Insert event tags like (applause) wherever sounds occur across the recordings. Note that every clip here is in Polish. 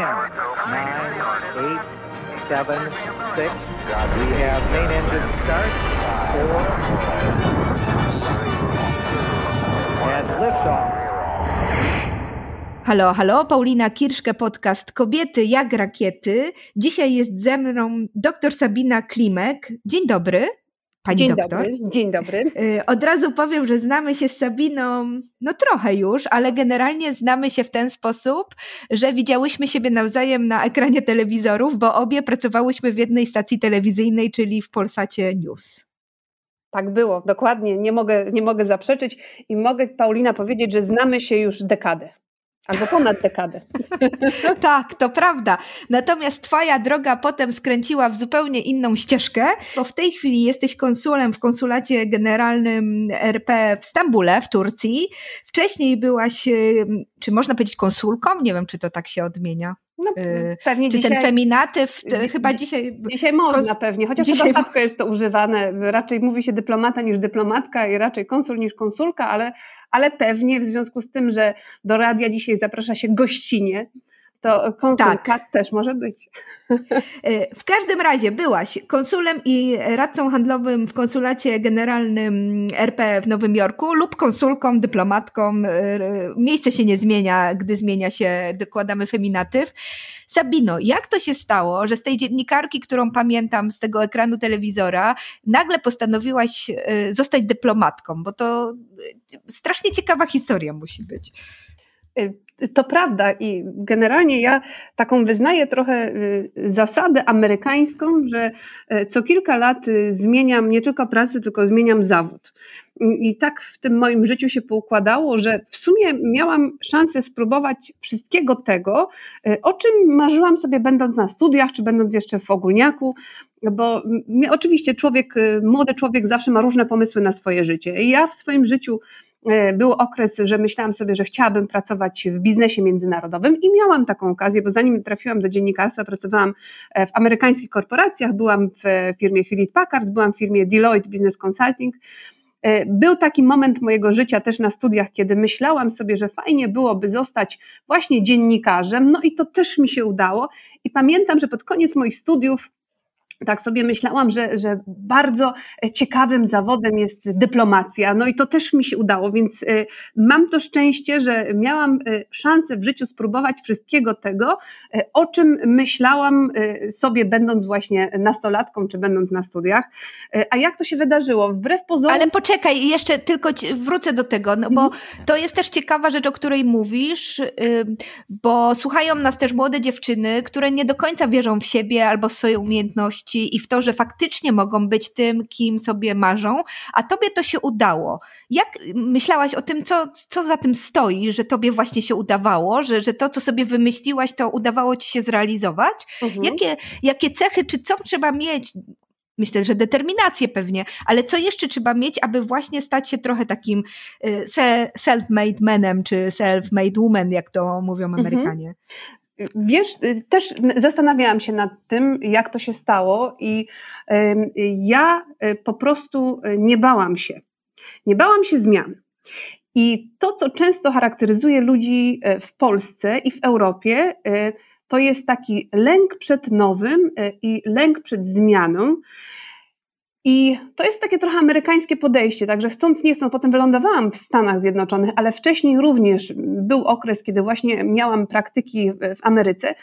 10, 9, 8, 7, 6. We have main engine start. 4. And liftoff. Halo, halo, Paulina Kirszke, podcast Kobiety jak rakiety. Dzisiaj jest ze mną dr Sabina Klimek. Dzień dobry. Pani Dzień doktor. dobry. Dzień dobry. (laughs) Y, Od razu powiem, że znamy się z Sabiną, no trochę już, ale generalnie znamy się w ten sposób, że widziałyśmy siebie nawzajem na ekranie telewizorów, bo obie pracowałyśmy w jednej stacji telewizyjnej, czyli w Polsacie News. Tak było, dokładnie. Nie mogę, nie mogę zaprzeczyć i mogę, Paulina, powiedzieć, że znamy się już dekadę. Albo ponad dekadę. (laughs) Tak, to prawda. Natomiast twoja droga potem skręciła w zupełnie inną ścieżkę, bo w tej chwili jesteś konsulem w konsulacie generalnym RP w Stambule, w Turcji. Wcześniej byłaś, y, czy można powiedzieć konsulką? Nie wiem, czy to tak się odmienia. No, Y, pewnie Czy dzisiaj, ten feminatyw, dzi- chyba dzisiaj... dzisiaj można pewnie, chociaż dzisiaj chyba rzadko jest to używane. Raczej mówi się dyplomata niż dyplomatka i raczej konsul niż konsulka, ale, ale pewnie w związku z tym, że do radia dzisiaj zaprasza się gościnie, to konsulka Tak. też może być. Y, W każdym razie byłaś konsulem i radcą handlowym w konsulacie generalnym RP w Nowym Jorku lub konsulką, dyplomatką. Y, Miejsce się nie zmienia, gdy zmienia się, dokładamy feminatyw. Sabino, jak to się stało, że z tej dziennikarki, którą pamiętam z tego ekranu telewizora, nagle postanowiłaś y, zostać dyplomatką? Bo to y, strasznie ciekawa historia musi być. To prawda i generalnie ja taką wyznaję trochę y, zasadę amerykańską, że y, co kilka lat y, zmieniam nie tylko pracę, tylko zmieniam zawód. I tak w tym moim życiu się poukładało, że w sumie miałam szansę spróbować wszystkiego tego, y, o czym marzyłam sobie będąc na studiach, czy będąc jeszcze w ogólniaku, bo oczywiście człowiek, y, młody człowiek zawsze ma różne pomysły na swoje życie. I ja w swoim życiu był okres, że myślałam sobie, że chciałabym pracować w biznesie międzynarodowym i miałam taką okazję, bo zanim trafiłam do dziennikarstwa, pracowałam e, w amerykańskich korporacjach, byłam w firmie Hewlett Packard, byłam w firmie Deloitte Business Consulting. E, Był taki moment mojego życia też na studiach, kiedy myślałam sobie, że fajnie byłoby zostać właśnie dziennikarzem, no i to też mi się udało. I pamiętam, że pod koniec moich studiów tak sobie myślałam, że, że bardzo ciekawym zawodem jest dyplomacja. No i to też mi się udało, więc y, mam to szczęście, że miałam y, szansę w życiu spróbować wszystkiego tego, o czym myślałam sobie, będąc właśnie nastolatką czy będąc na studiach. A jak to się wydarzyło? Wbrew pozorom. Ale poczekaj, jeszcze tylko wrócę do tego, no bo to jest też ciekawa rzecz, o której mówisz, bo słuchają nas też młode dziewczyny, które nie do końca wierzą w siebie albo w swoje umiejętności i w to, że faktycznie mogą być tym, kim sobie marzą, a tobie to się udało. Jak myślałaś o tym, co, co za tym stoi, że tobie właśnie się udawało, że, że to, co sobie wymyśliłaś, to udawało ci się zrealizować? Mhm. Jakie, jakie cechy, czy co trzeba mieć? Myślę, że determinację pewnie, ale co jeszcze trzeba mieć, aby właśnie stać się trochę takim y, se- self-made manem, czy self-made woman, jak to mówią Mhm. Amerykanie. Wiesz, y, też zastanawiałam się nad tym, jak to się stało, i ja y, po prostu y, nie bałam się. Nie bałam się zmian. I to, co często charakteryzuje ludzi w Polsce i w Europie, to jest taki lęk przed nowym i lęk przed zmianą. I to jest takie trochę amerykańskie podejście, także chcąc nie chcąc, potem wylądowałam w Stanach Zjednoczonych, ale wcześniej również był okres, kiedy właśnie miałam praktyki w Ameryce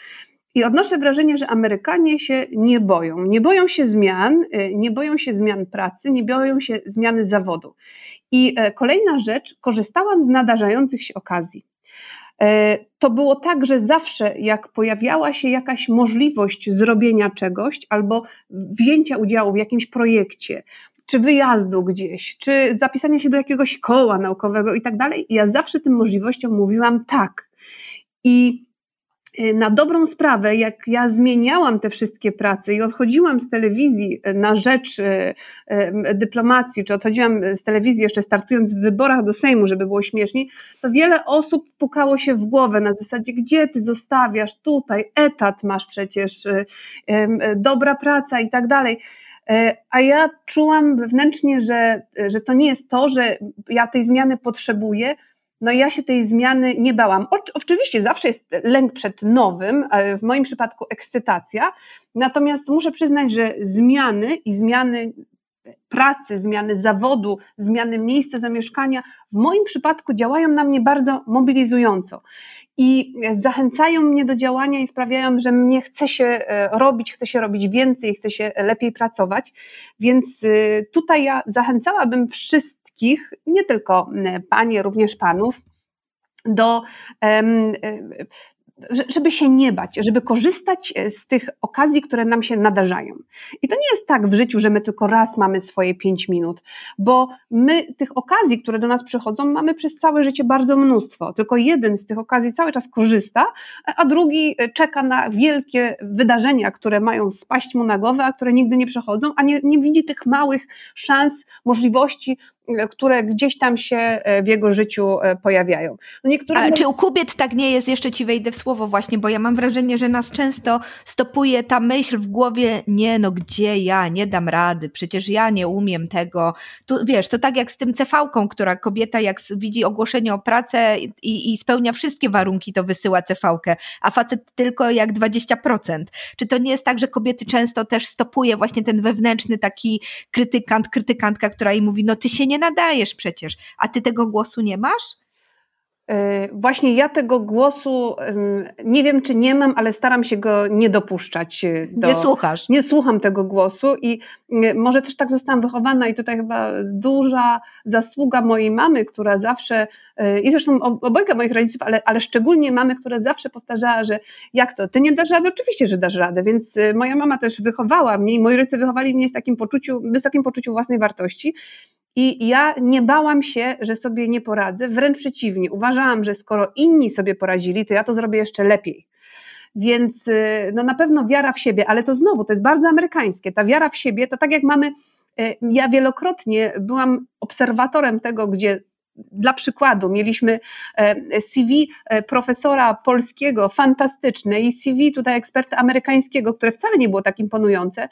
i odnoszę wrażenie, że Amerykanie się nie boją. Nie boją się zmian, y, nie boją się zmian pracy, nie boją się zmiany zawodu. I e, kolejna rzecz, korzystałam z nadarzających się okazji. E, To było tak, że zawsze jak pojawiała się jakaś możliwość zrobienia czegoś albo wzięcia udziału w jakimś projekcie, czy wyjazdu gdzieś, czy zapisania się do jakiegoś koła naukowego i tak dalej, ja zawsze tym możliwościom mówiłam tak. I na dobrą sprawę, jak ja zmieniałam te wszystkie prace i odchodziłam z telewizji y, na rzecz y, y, dyplomacji, czy odchodziłam z telewizji jeszcze startując w wyborach do Sejmu, żeby było śmieszniej, to wiele osób pukało się w głowę na zasadzie, gdzie ty zostawiasz tutaj, etat masz przecież, y, y, y, dobra praca i tak dalej. A ja czułam wewnętrznie, że, że to nie jest to, że ja tej zmiany potrzebuję, no ja się tej zmiany nie bałam. oczywiście zawsze jest lęk przed nowym, w moim przypadku ekscytacja, natomiast muszę przyznać, że zmiany i zmiany pracy, zmiany zawodu, zmiany miejsca zamieszkania w moim przypadku działają na mnie bardzo mobilizująco i zachęcają mnie do działania i sprawiają, że mnie chce się e, robić, chce się robić więcej, chce się lepiej pracować. Więc e, tutaj ja zachęcałabym wszystkich, nie tylko panie, również panów, do żeby się nie bać, żeby korzystać e, z tych okazji, które nam się nadarzają. I to nie jest tak w życiu, że my tylko raz mamy swoje pięć minut, bo my tych okazji, które do nas przychodzą, mamy przez całe życie bardzo mnóstwo. Tylko jeden z tych okazji cały czas korzysta, a drugi e, czeka na wielkie wydarzenia, które mają spaść mu na głowę, a które nigdy nie przechodzą, a nie, nie widzi tych małych szans, możliwości, które gdzieś tam się e, w jego życiu e, pojawiają. No niektóre... A czy u kobiet tak nie jest? Jeszcze ci wejdę w słowo właśnie, bo ja mam wrażenie, że nas często stopuje ta myśl w głowie, nie no gdzie ja, nie dam rady, przecież ja nie umiem tego. Tu wiesz, to tak jak z tym CV-ką, która kobieta jak widzi ogłoszenie o pracę i, i spełnia wszystkie warunki, to wysyła CV-kę, a facet tylko jak 20%. Czy to nie jest tak, że kobiety często też stopuje właśnie ten wewnętrzny taki krytykant, krytykantka, która im mówi, no ty się nie nadajesz przecież, a ty tego głosu nie masz? E, właśnie ja tego głosu nie wiem, czy nie mam, ale staram się go nie dopuszczać. E, do, nie słuchasz. Nie słucham tego głosu i e, może też tak zostałam wychowana i tutaj chyba duża zasługa mojej mamy, która zawsze, i zresztą obojga moich rodziców, ale, ale szczególnie mamy, która zawsze powtarzała, że jak to, ty nie dasz rady? Oczywiście, że dasz radę, więc moja mama też wychowała mnie i moi rodzice wychowali mnie w takim poczuciu, wysokim poczuciu własnej wartości i ja nie bałam się, że sobie nie poradzę, wręcz przeciwnie. Uważałam, że skoro inni sobie poradzili, to ja to zrobię jeszcze lepiej. Więc y, no na pewno wiara w siebie, ale to znowu, to jest bardzo amerykańskie. Ta wiara w siebie to tak jak mamy, y, ja wielokrotnie byłam obserwatorem tego, gdzie dla przykładu mieliśmy e, CV e, profesora polskiego, fantastyczne i CV tutaj eksperta amerykańskiego, które wcale nie było tak imponujące,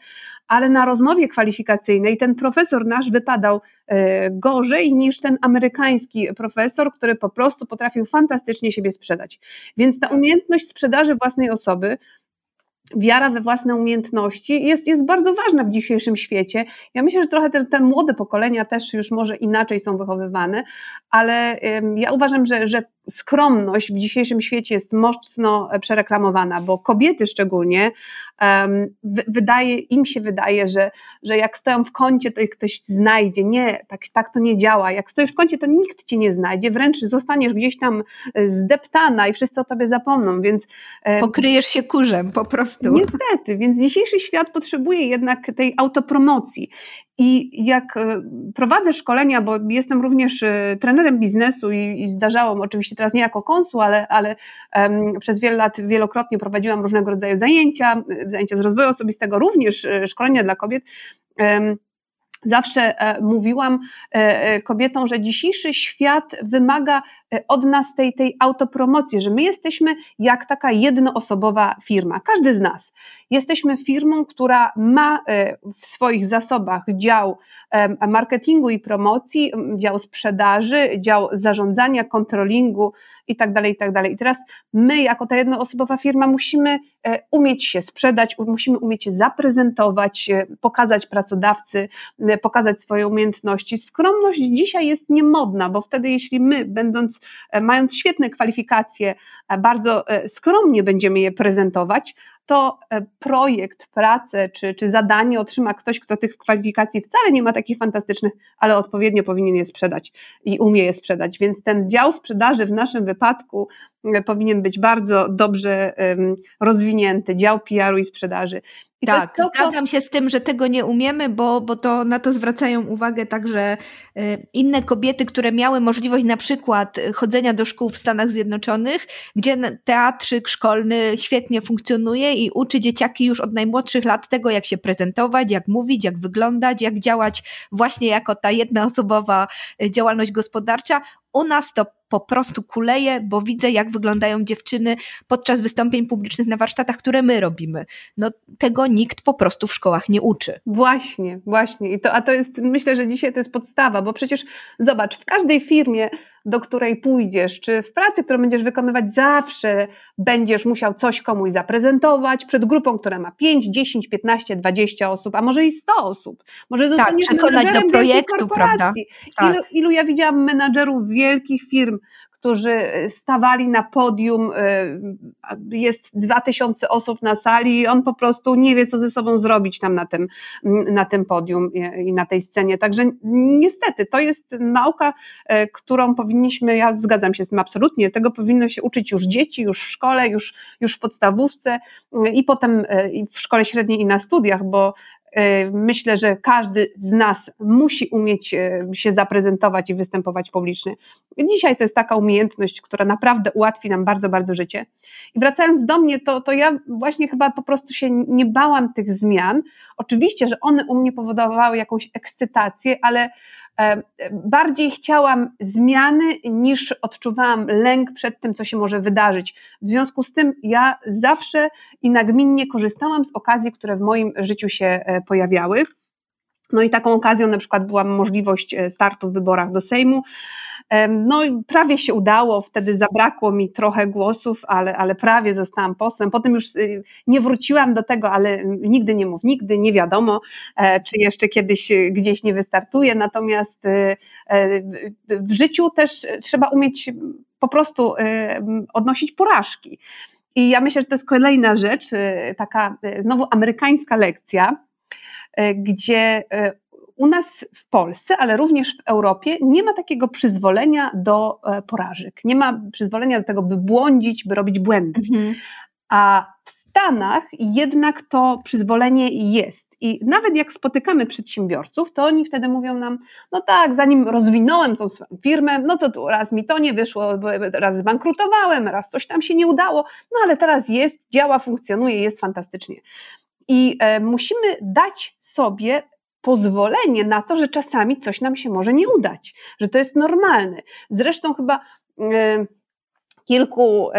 ale na rozmowie kwalifikacyjnej ten profesor nasz wypadał e, gorzej niż ten amerykański profesor, który po prostu potrafił fantastycznie siebie sprzedać. Więc ta umiejętność sprzedaży własnej osoby wiara we własne umiejętności jest, jest bardzo ważna w dzisiejszym świecie. Ja myślę, że trochę te, te młode pokolenia też już może inaczej są wychowywane, ale ja uważam, że, że skromność w dzisiejszym świecie jest mocno przereklamowana, bo kobiety szczególnie wydaje, im się wydaje, że, że jak stoją w kącie, to ich ktoś znajdzie. Nie, tak, tak to nie działa. Jak stoisz w kącie, to nikt cię nie znajdzie, wręcz zostaniesz gdzieś tam zdeptana i wszyscy o tobie zapomną, więc... Pokryjesz się kurzem po prostu. Niestety, więc dzisiejszy świat potrzebuje jednak tej autopromocji i jak e, prowadzę szkolenia, bo jestem również e, trenerem biznesu i, i zdarzało oczywiście teraz nie jako konsul, ale, ale um, przez wiele lat wielokrotnie prowadziłam różnego rodzaju zajęcia, e, zajęcia z rozwoju osobistego, również szkolenia dla kobiet. Um, Zawsze mówiłam kobietom, że dzisiejszy świat wymaga od nas tej, tej autopromocji, że my jesteśmy jak taka jednoosobowa firma, każdy z nas. Jesteśmy firmą, która ma e, w swoich zasobach dział marketingu i promocji, dział sprzedaży, dział zarządzania, kontrolingu tak tak dalej. I teraz my, jako ta jednoosobowa firma, musimy e, umieć się sprzedać, musimy umieć się zaprezentować, e, pokazać pracodawcy, pokazać swoje umiejętności. Skromność dzisiaj jest niemodna, bo wtedy, jeśli my, będąc, mając świetne kwalifikacje, bardzo skromnie będziemy je prezentować, to e, projekt, pracę czy, czy zadanie otrzyma ktoś, kto tych kwalifikacji wcale nie ma takich fantastycznych, ale odpowiednio powinien je sprzedać i umie je sprzedać. Więc ten dział sprzedaży w naszym wypadku e, powinien być bardzo dobrze rozwinięty, dział PR-u i sprzedaży. I tak, to, zgadzam się z tym, że tego nie umiemy, bo, bo to na to zwracają uwagę także y, inne kobiety, które miały możliwość na przykład chodzenia do szkół w Stanach Zjednoczonych, gdzie teatrzyk szkolny świetnie funkcjonuje i uczy dzieciaki już od najmłodszych lat tego, jak się prezentować, jak mówić, jak wyglądać, jak działać właśnie jako ta jednoosobowa y, działalność gospodarcza U nas to po prostu kuleje, bo widzę, jak wyglądają dziewczyny podczas wystąpień publicznych na warsztatach, które my robimy. No tego nikt po prostu w szkołach nie uczy. Właśnie, właśnie. I to, a to jest, myślę, że dzisiaj to jest podstawa, bo przecież zobacz, w każdej firmie do której pójdziesz, czy w pracy, którą będziesz wykonywać, zawsze będziesz musiał coś komuś zaprezentować przed grupą, która ma 5, 10, 15, 20 osób, a może i 100 osób. Może tak, przekonać do projektu, prawda? Tak. Ilu, ilu ja widziałam menadżerów wielkich firm, którzy stawali na podium, y, jest dwa tysiące osób na sali i on po prostu nie wie, co ze sobą zrobić tam na tym, na tym podium i na tej scenie. Także niestety to jest nauka, y, którą powinniśmy, ja zgadzam się z tym absolutnie, tego powinno się uczyć już dzieci, już w szkole, już, już w podstawówce i potem w szkole średniej i na studiach, bo E, myślę, że każdy z nas musi umieć e, się zaprezentować i występować publicznie. Dzisiaj to jest taka umiejętność, która naprawdę ułatwi nam bardzo, bardzo życie. I wracając do mnie, to, to ja właśnie chyba po prostu się nie bałam tych zmian. Oczywiście, że one u mnie powodowały jakąś ekscytację, ale E, bardziej chciałam zmiany niż odczuwałam lęk przed tym, co się może wydarzyć. W związku z tym ja zawsze i nagminnie korzystałam z okazji, które w moim życiu się e, pojawiały. No i taką okazją na przykład była możliwość e, startu w wyborach do Sejmu. No prawie się udało, wtedy zabrakło mi trochę głosów, ale, ale prawie zostałam posłem. Potem już y, nie wróciłam do tego, ale nigdy nie mów nigdy, nie wiadomo, e, czy jeszcze kiedyś y, gdzieś nie wystartuję. Natomiast y, e, w życiu też trzeba umieć po prostu odnosić porażki. I ja myślę, że to jest kolejna rzecz, taka znowu amerykańska lekcja, gdzie u nas w Polsce, ale również w Europie nie ma takiego przyzwolenia do e, porażek. Nie ma przyzwolenia do tego, by błądzić, by robić błędy. Mhm. A w Stanach jednak to przyzwolenie jest. I nawet jak spotykamy przedsiębiorców, to oni wtedy mówią nam, no tak, zanim rozwinąłem tą swoją firmę, no to tu raz mi to nie wyszło, raz zbankrutowałem, raz coś tam się nie udało, no ale teraz jest, działa, funkcjonuje, jest fantastycznie. I e, musimy dać sobie pozwolenie na to, że czasami coś nam się może nie udać, że to jest normalne. Zresztą chyba kilku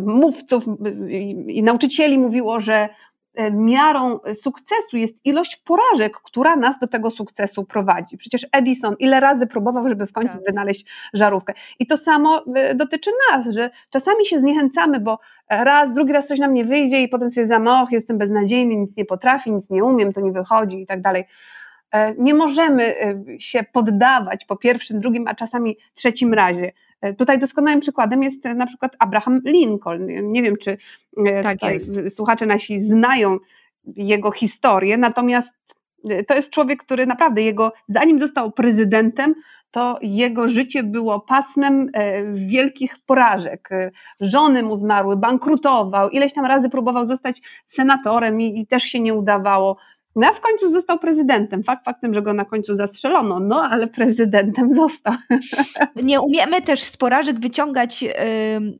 mówców i nauczycieli mówiło, że miarą sukcesu jest ilość porażek, która nas do tego sukcesu prowadzi. Przecież Edison ile razy próbował, żeby w końcu tak. wynaleźć żarówkę. I to samo e, dotyczy nas, że czasami się zniechęcamy, bo raz, drugi raz coś nam nie wyjdzie i potem sobie zamoch, jestem beznadziejny, nic nie potrafię, nic nie umiem, to nie wychodzi i tak dalej. E, nie możemy się poddawać po pierwszym, drugim, a czasami trzecim razie. E, tutaj doskonałym przykładem jest e, na przykład Abraham Lincoln. Nie wiem, czy e, tak słuchacze nasi znają jego historię, natomiast to jest człowiek, który naprawdę jego, zanim został prezydentem, to jego życie było pasmem wielkich porażek. Żony mu zmarły, bankrutował, ileś tam razy próbował zostać senatorem i, i też się nie udawało. No a w końcu został prezydentem. Fakt faktem, że go na końcu zastrzelono, no ale prezydentem został. (laughs) Nie umiemy też z porażek wyciągać yy,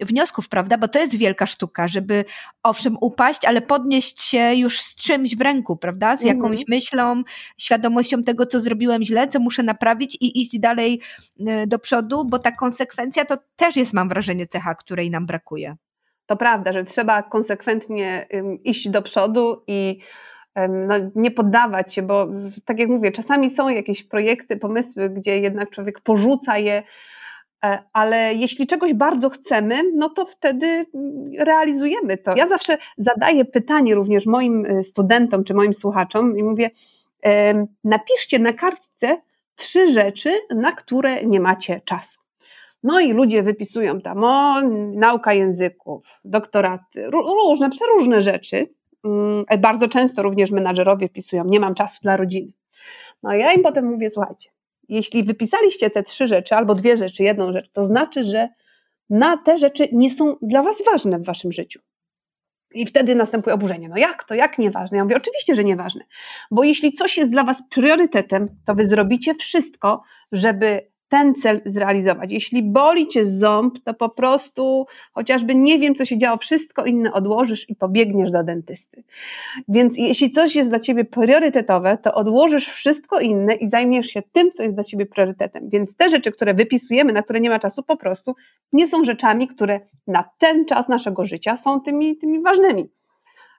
wniosków, prawda? Bo to jest wielka sztuka, żeby owszem upaść, ale podnieść się już z czymś w ręku, prawda? Z jakąś mhm. myślą, świadomością tego, co zrobiłem źle, co muszę naprawić i iść dalej yy, do przodu, bo ta konsekwencja to też jest, mam wrażenie, cecha, której nam brakuje. To prawda, że trzeba konsekwentnie yy, iść do przodu i no, nie poddawać się, bo tak jak mówię, czasami są jakieś projekty, pomysły, gdzie jednak człowiek porzuca je, e, ale jeśli czegoś bardzo chcemy, no to wtedy realizujemy to. Ja zawsze zadaję pytanie również moim e, studentom czy moim słuchaczom i mówię: napiszcie na kartce trzy rzeczy, na które nie macie czasu. No i ludzie wypisują tam o nauka języków, doktoraty, różne, przeróżne rzeczy. Mm, bardzo często również menadżerowie wpisują, nie mam czasu dla rodziny. No ja im potem mówię, słuchajcie, jeśli wypisaliście te trzy rzeczy, albo dwie rzeczy, jedną rzecz, to znaczy, że na te rzeczy nie są dla was ważne w waszym życiu. I wtedy następuje oburzenie. No jak to, jak nieważne? Ja mówię, oczywiście, że nieważne. Bo jeśli coś jest dla was priorytetem, to wy zrobicie wszystko, żeby ten cel zrealizować. Jeśli boli cię ząb, to po prostu chociażby nie wiem, co się działo, wszystko inne odłożysz i pobiegniesz do dentysty. Więc jeśli coś jest dla ciebie priorytetowe, to odłożysz wszystko inne i zajmiesz się tym, co jest dla ciebie priorytetem. Więc te rzeczy, które wypisujemy, na które nie ma czasu, po prostu nie są rzeczami, które na ten czas naszego życia są tymi, tymi ważnymi.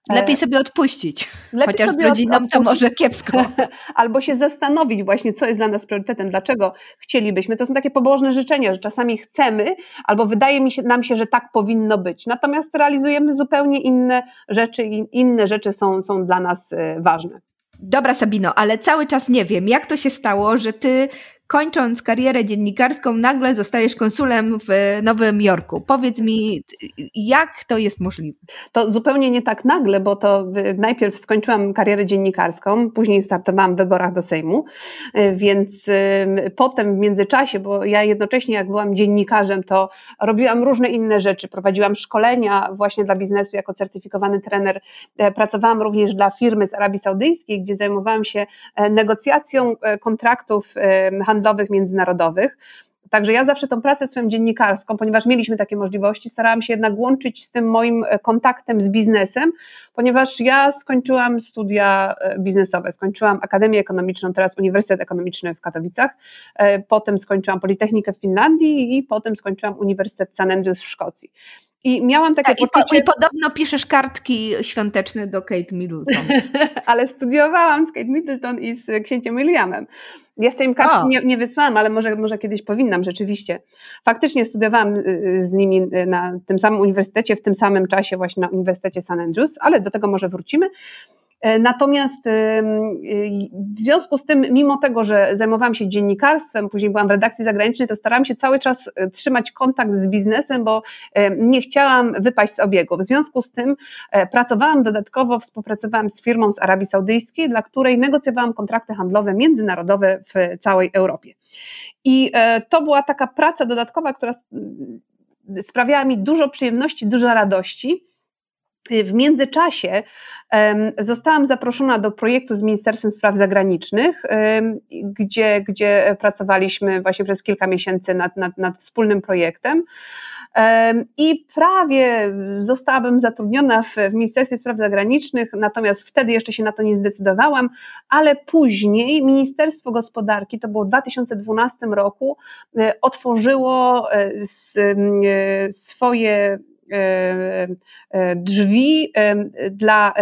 Lepiej e, sobie odpuścić, Lepiej chociaż z rodziną odpuścić. to może kiepsko. (laughs) Albo się zastanowić właśnie, co jest dla nas priorytetem, dlaczego chcielibyśmy. To są takie pobożne życzenia, że czasami chcemy, albo wydaje mi się, nam się, że tak powinno być. Natomiast realizujemy zupełnie inne rzeczy i inne rzeczy są, są dla nas e, ważne. Dobra, Sabino, ale cały czas nie wiem, jak to się stało, że ty kończąc karierę dziennikarską, nagle zostajesz konsulem w Nowym Jorku. Powiedz mi, jak to jest możliwe? To zupełnie nie tak nagle, bo to najpierw skończyłam karierę dziennikarską, później startowałam w wyborach do Sejmu, y, więc potem w międzyczasie, bo ja jednocześnie jak byłam dziennikarzem, to robiłam różne inne rzeczy. Prowadziłam szkolenia właśnie dla biznesu jako certyfikowany trener. E, pracowałam również dla firmy z Arabii Saudyjskiej, gdzie zajmowałam się e, negocjacją e, kontraktów handlowych handlowych międzynarodowych. Także ja zawsze tą pracę swoją dziennikarską, ponieważ mieliśmy takie możliwości, starałam się jednak łączyć z tym moim e, kontaktem z biznesem, ponieważ ja skończyłam studia e, biznesowe, skończyłam Akademię Ekonomiczną, teraz Uniwersytet Ekonomiczny w Katowicach, e, potem skończyłam Politechnikę w Finlandii i potem skończyłam Uniwersytet St. Andrews w Szkocji. I miałam takie tak, poczucie... I, po, I podobno piszesz kartki świąteczne do Kate Middleton. (laughs) ale studiowałam z Kate Middleton i z księciem Williamem. Jeszcze im kartki nie, nie, wysłałam, ale może, może kiedyś powinnam rzeczywiście. Faktycznie studiowałam y, y, z nimi y, na tym samym uniwersytecie, w tym samym czasie właśnie na Uniwersytecie St. Andrews, ale do tego może wrócimy. E, natomiast w związku z tym, mimo tego, że zajmowałam się dziennikarstwem, później byłam w redakcji zagranicznej, to starałam się cały czas e, trzymać kontakt z biznesem, bo nie chciałam wypaść z obiegu. W związku z tym e, pracowałam dodatkowo, współpracowałam z firmą z Arabii Saudyjskiej, dla której negocjowałam kontrakty handlowe międzynarodowe w całej Europie. I to była taka praca dodatkowa, która sprawiała mi dużo przyjemności, dużo radości. W międzyczasie Zostałam zaproszona do projektu z Ministerstwem Spraw Zagranicznych, gdzie, gdzie pracowaliśmy właśnie przez kilka miesięcy nad, nad, nad wspólnym projektem. I prawie zostałabym zatrudniona w, w, Ministerstwie Spraw Zagranicznych, natomiast wtedy jeszcze się na to nie zdecydowałam, ale później Ministerstwo Gospodarki, to było w 2012 roku, e, otworzyło e, e, swoje drzwi e, dla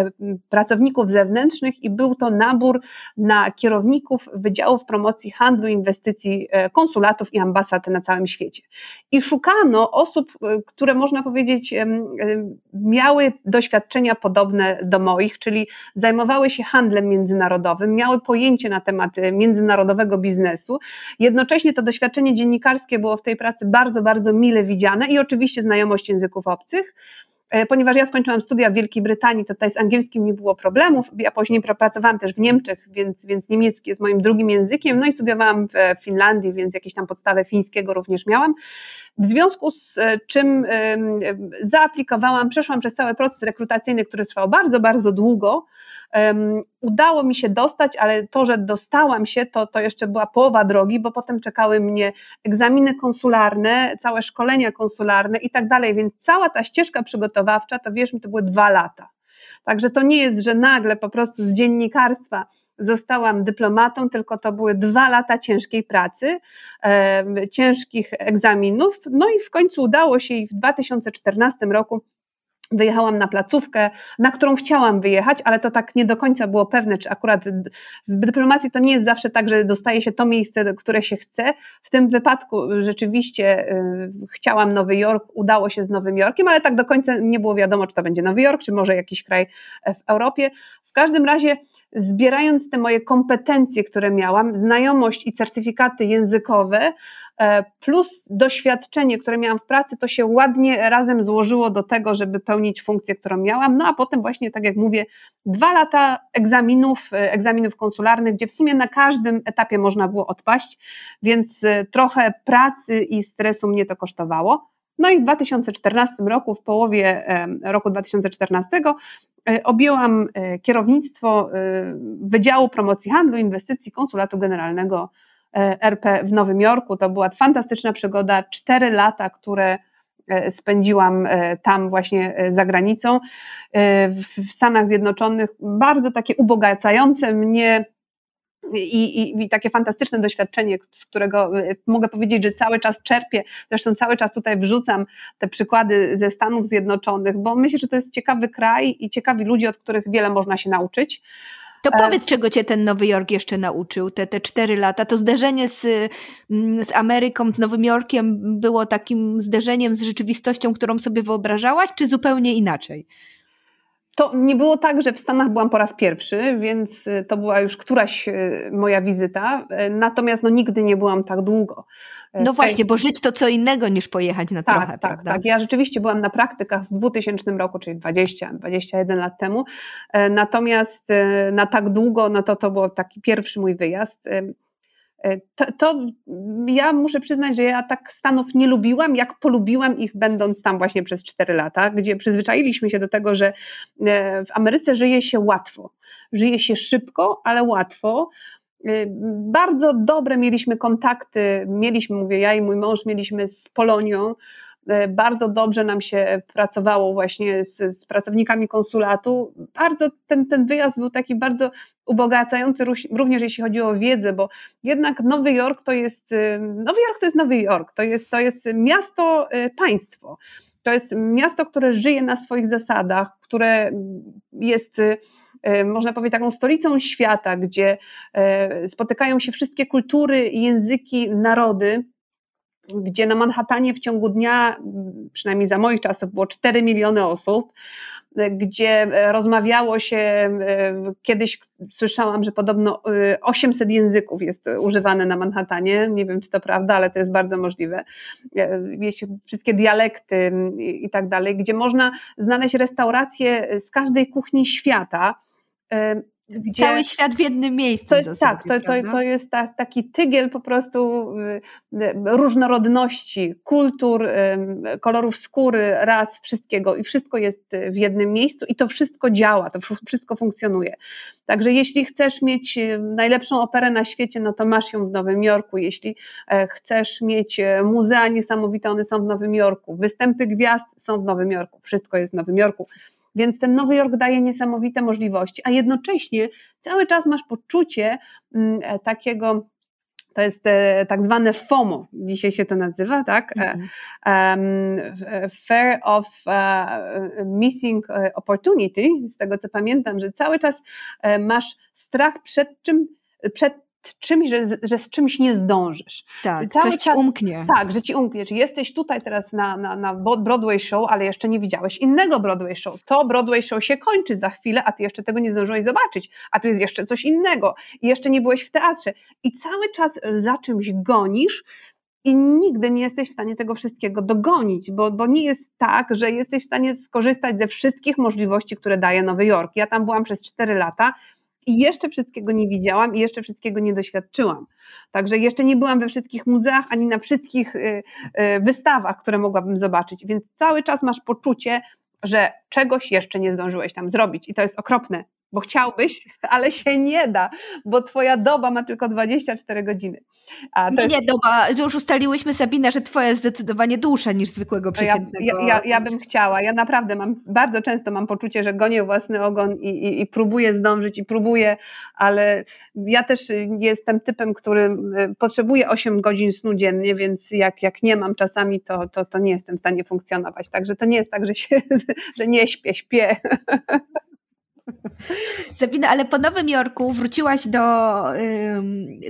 pracowników zewnętrznych i był to nabór na kierowników Wydziałów Promocji Handlu, Inwestycji, konsulatów i ambasad na całym świecie. I szukano osób, które można powiedzieć miały doświadczenia podobne do moich, czyli zajmowały się handlem międzynarodowym, miały pojęcie na temat międzynarodowego biznesu. Jednocześnie to doświadczenie dziennikarskie było w tej pracy bardzo, bardzo mile widziane i oczywiście znajomość języków obcych, e, ponieważ ja skończyłam studia w Wielkiej Brytanii, to tutaj z angielskim nie było problemów. Ja później pracowałam też w Niemczech, więc, więc niemiecki jest moim drugim językiem. No i studiowałam w Finlandii, więc jakieś tam podstawę fińskiego również miałam. W związku z e, czym zaaplikowałam, przeszłam przez cały proces rekrutacyjny, który trwał bardzo, bardzo długo Udało mi się dostać, ale to, że dostałam się, to, to jeszcze była połowa drogi, bo potem czekały mnie egzaminy konsularne, całe szkolenia konsularne i tak dalej, więc cała ta ścieżka przygotowawcza, to wiesz mi, to były dwa lata. Także to nie jest, że nagle po prostu z dziennikarstwa zostałam dyplomatą, tylko to były dwa lata ciężkiej pracy, e, ciężkich egzaminów. No i w końcu udało się i w 2014 roku wyjechałam na placówkę, na którą chciałam wyjechać, ale to tak nie do końca było pewne, czy akurat w dyplomacji to nie jest zawsze tak, że dostaje się to miejsce, które się chce. W tym wypadku rzeczywiście y, chciałam Nowy Jork, udało się z Nowym Jorkiem, ale tak do końca nie było wiadomo, czy to będzie Nowy Jork, czy może jakiś kraj w Europie. W każdym razie zbierając te moje kompetencje, które miałam, znajomość i certyfikaty językowe, E, plus doświadczenie, które miałam w pracy, to się ładnie razem złożyło do tego, żeby pełnić funkcję, którą miałam. No a potem właśnie, tak jak mówię, dwa lata egzaminów, e, egzaminów konsularnych, gdzie w sumie na każdym etapie można było odpaść, więc e, trochę pracy i stresu mnie to kosztowało. No i w 2014 roku, w połowie roku 2014, objęłam kierownictwo Wydziału Promocji Handlu, Inwestycji Konsulatu Generalnego RP w Nowym Jorku. To była fantastyczna przygoda, cztery lata, które spędziłam tam właśnie za granicą. W Stanach Zjednoczonych bardzo takie ubogacające mnie i, i, i, takie fantastyczne doświadczenie, z którego y, mogę powiedzieć, że cały czas czerpię, zresztą cały czas tutaj wrzucam te przykłady ze Stanów Zjednoczonych, bo myślę, że to jest ciekawy kraj i ciekawi ludzie, od których wiele można się nauczyć. To e, powiedz, czego cię ten Nowy Jork jeszcze nauczył, te, te cztery lata. To zderzenie z, mm, z Ameryką, z Nowym Jorkiem było takim zderzeniem z rzeczywistością, którą sobie wyobrażałaś, czy zupełnie inaczej? To nie było tak, że w Stanach byłam po raz pierwszy, więc y, to była już któraś y, moja wizyta, y, natomiast no, nigdy nie byłam tak długo. No właśnie, bo żyć to co innego niż pojechać na tak, trochę, tak, prawda? Tak, ja rzeczywiście byłam na praktykach w 2000 roku, czyli 20, 21 lat temu, natomiast na tak długo, no to to był taki pierwszy mój wyjazd. E, to, to, ja muszę przyznać, że ja tak Stanów nie lubiłam, jak polubiłam ich będąc tam właśnie przez 4 lata, gdzie przyzwyczailiśmy się do tego, że e, w Ameryce żyje się łatwo. Żyje się szybko, ale łatwo. E, bardzo dobre mieliśmy kontakty, mieliśmy, mówię, ja i mój mąż mieliśmy z Polonią, bardzo dobrze nam się pracowało właśnie z, z, pracownikami konsulatu. Bardzo ten, ten wyjazd był taki bardzo ubogacający również jeśli chodzi o wiedzę, bo jednak Nowy Jork to jest e, Nowy Jork to jest Nowy Jork, to jest, to jest miasto e, państwo. To jest miasto, które żyje na swoich zasadach, które jest można powiedzieć, taką stolicą świata, gdzie spotykają się wszystkie kultury, języki, narody gdzie na Manhattanie w ciągu dnia, przynajmniej za moich czasów, było 4 miliony osób, gdzie rozmawiało się, kiedyś słyszałam, że podobno 800 y, języków jest używane na Manhattanie, nie wiem czy to prawda, ale to jest bardzo możliwe, Wiecie, wszystkie dialekty i tak dalej, gdzie można znaleźć restauracje z każdej kuchni świata, gdzie Cały świat w jednym miejscu. To jest, tak, to, to, to jest ta, taki tygiel po prostu y, różnorodności, kultur, kolorów skóry, ras, wszystkiego i wszystko jest w jednym miejscu i to wszystko działa, to wszystko funkcjonuje. Także jeśli chcesz mieć y, najlepszą operę na świecie, no to masz ją w Nowym Jorku. Jeśli e, chcesz mieć e, muzea niesamowite, one są w Nowym Jorku. Występy gwiazd są w Nowym Jorku. Wszystko jest w Nowym Jorku. Więc ten Nowy Jork daje niesamowite możliwości, a jednocześnie cały czas masz poczucie mm, e, takiego to jest e, tak zwane FOMO, dzisiaj się to nazywa, tak? Mm. Um, fear of missing opportunity, z tego co pamiętam, że cały czas masz strach przed czym, przed czymś, że, że z czymś nie zdążysz. Tak, Cały coś ci umknie. Tak, że ci umknie. Czy jesteś tutaj teraz na, na, na Broadway show, ale jeszcze nie widziałeś innego Broadway show. To Broadway show się kończy za chwilę, a ty jeszcze tego nie zdążyłeś zobaczyć. A tu jest jeszcze coś innego. I jeszcze nie byłeś w teatrze. I cały czas za czymś gonisz, i nigdy nie jesteś w stanie tego wszystkiego dogonić, bo, bo nie jest tak, że jesteś w stanie skorzystać ze wszystkich możliwości, które daje Nowy Jork. Ja tam byłam przez 4 lata i jeszcze wszystkiego nie widziałam i jeszcze wszystkiego nie doświadczyłam. Także jeszcze nie byłam we wszystkich muzeach ani na wszystkich y, y, wystawach, które mogłabym zobaczyć, więc cały czas masz poczucie, że czegoś jeszcze nie zdążyłeś tam zrobić. I to jest okropne, bo chciałbyś, (laughs) ale się nie da, bo twoja doba ma tylko 24 godziny. nie, jest... nie, doba, już ustaliłyśmy Sabina, że twoja jest zdecydowanie dłuższa niż zwykłego przeciętnego. Ja, ja, ja, ja bym chciała, ja naprawdę mam, bardzo często mam poczucie, że gonię własny ogon i, i, i próbuję zdążyć i próbuję, ale ja też jestem typem, który y, potrzebuje 8 godzin snu dziennie, więc jak, jak nie mam czasami, to, to, to nie jestem w stanie funkcjonować. Także to nie jest tak, że, się, (laughs) że nie śpię, śpię. (laughs) Sabina, ale po Nowym Jorku wróciłaś do,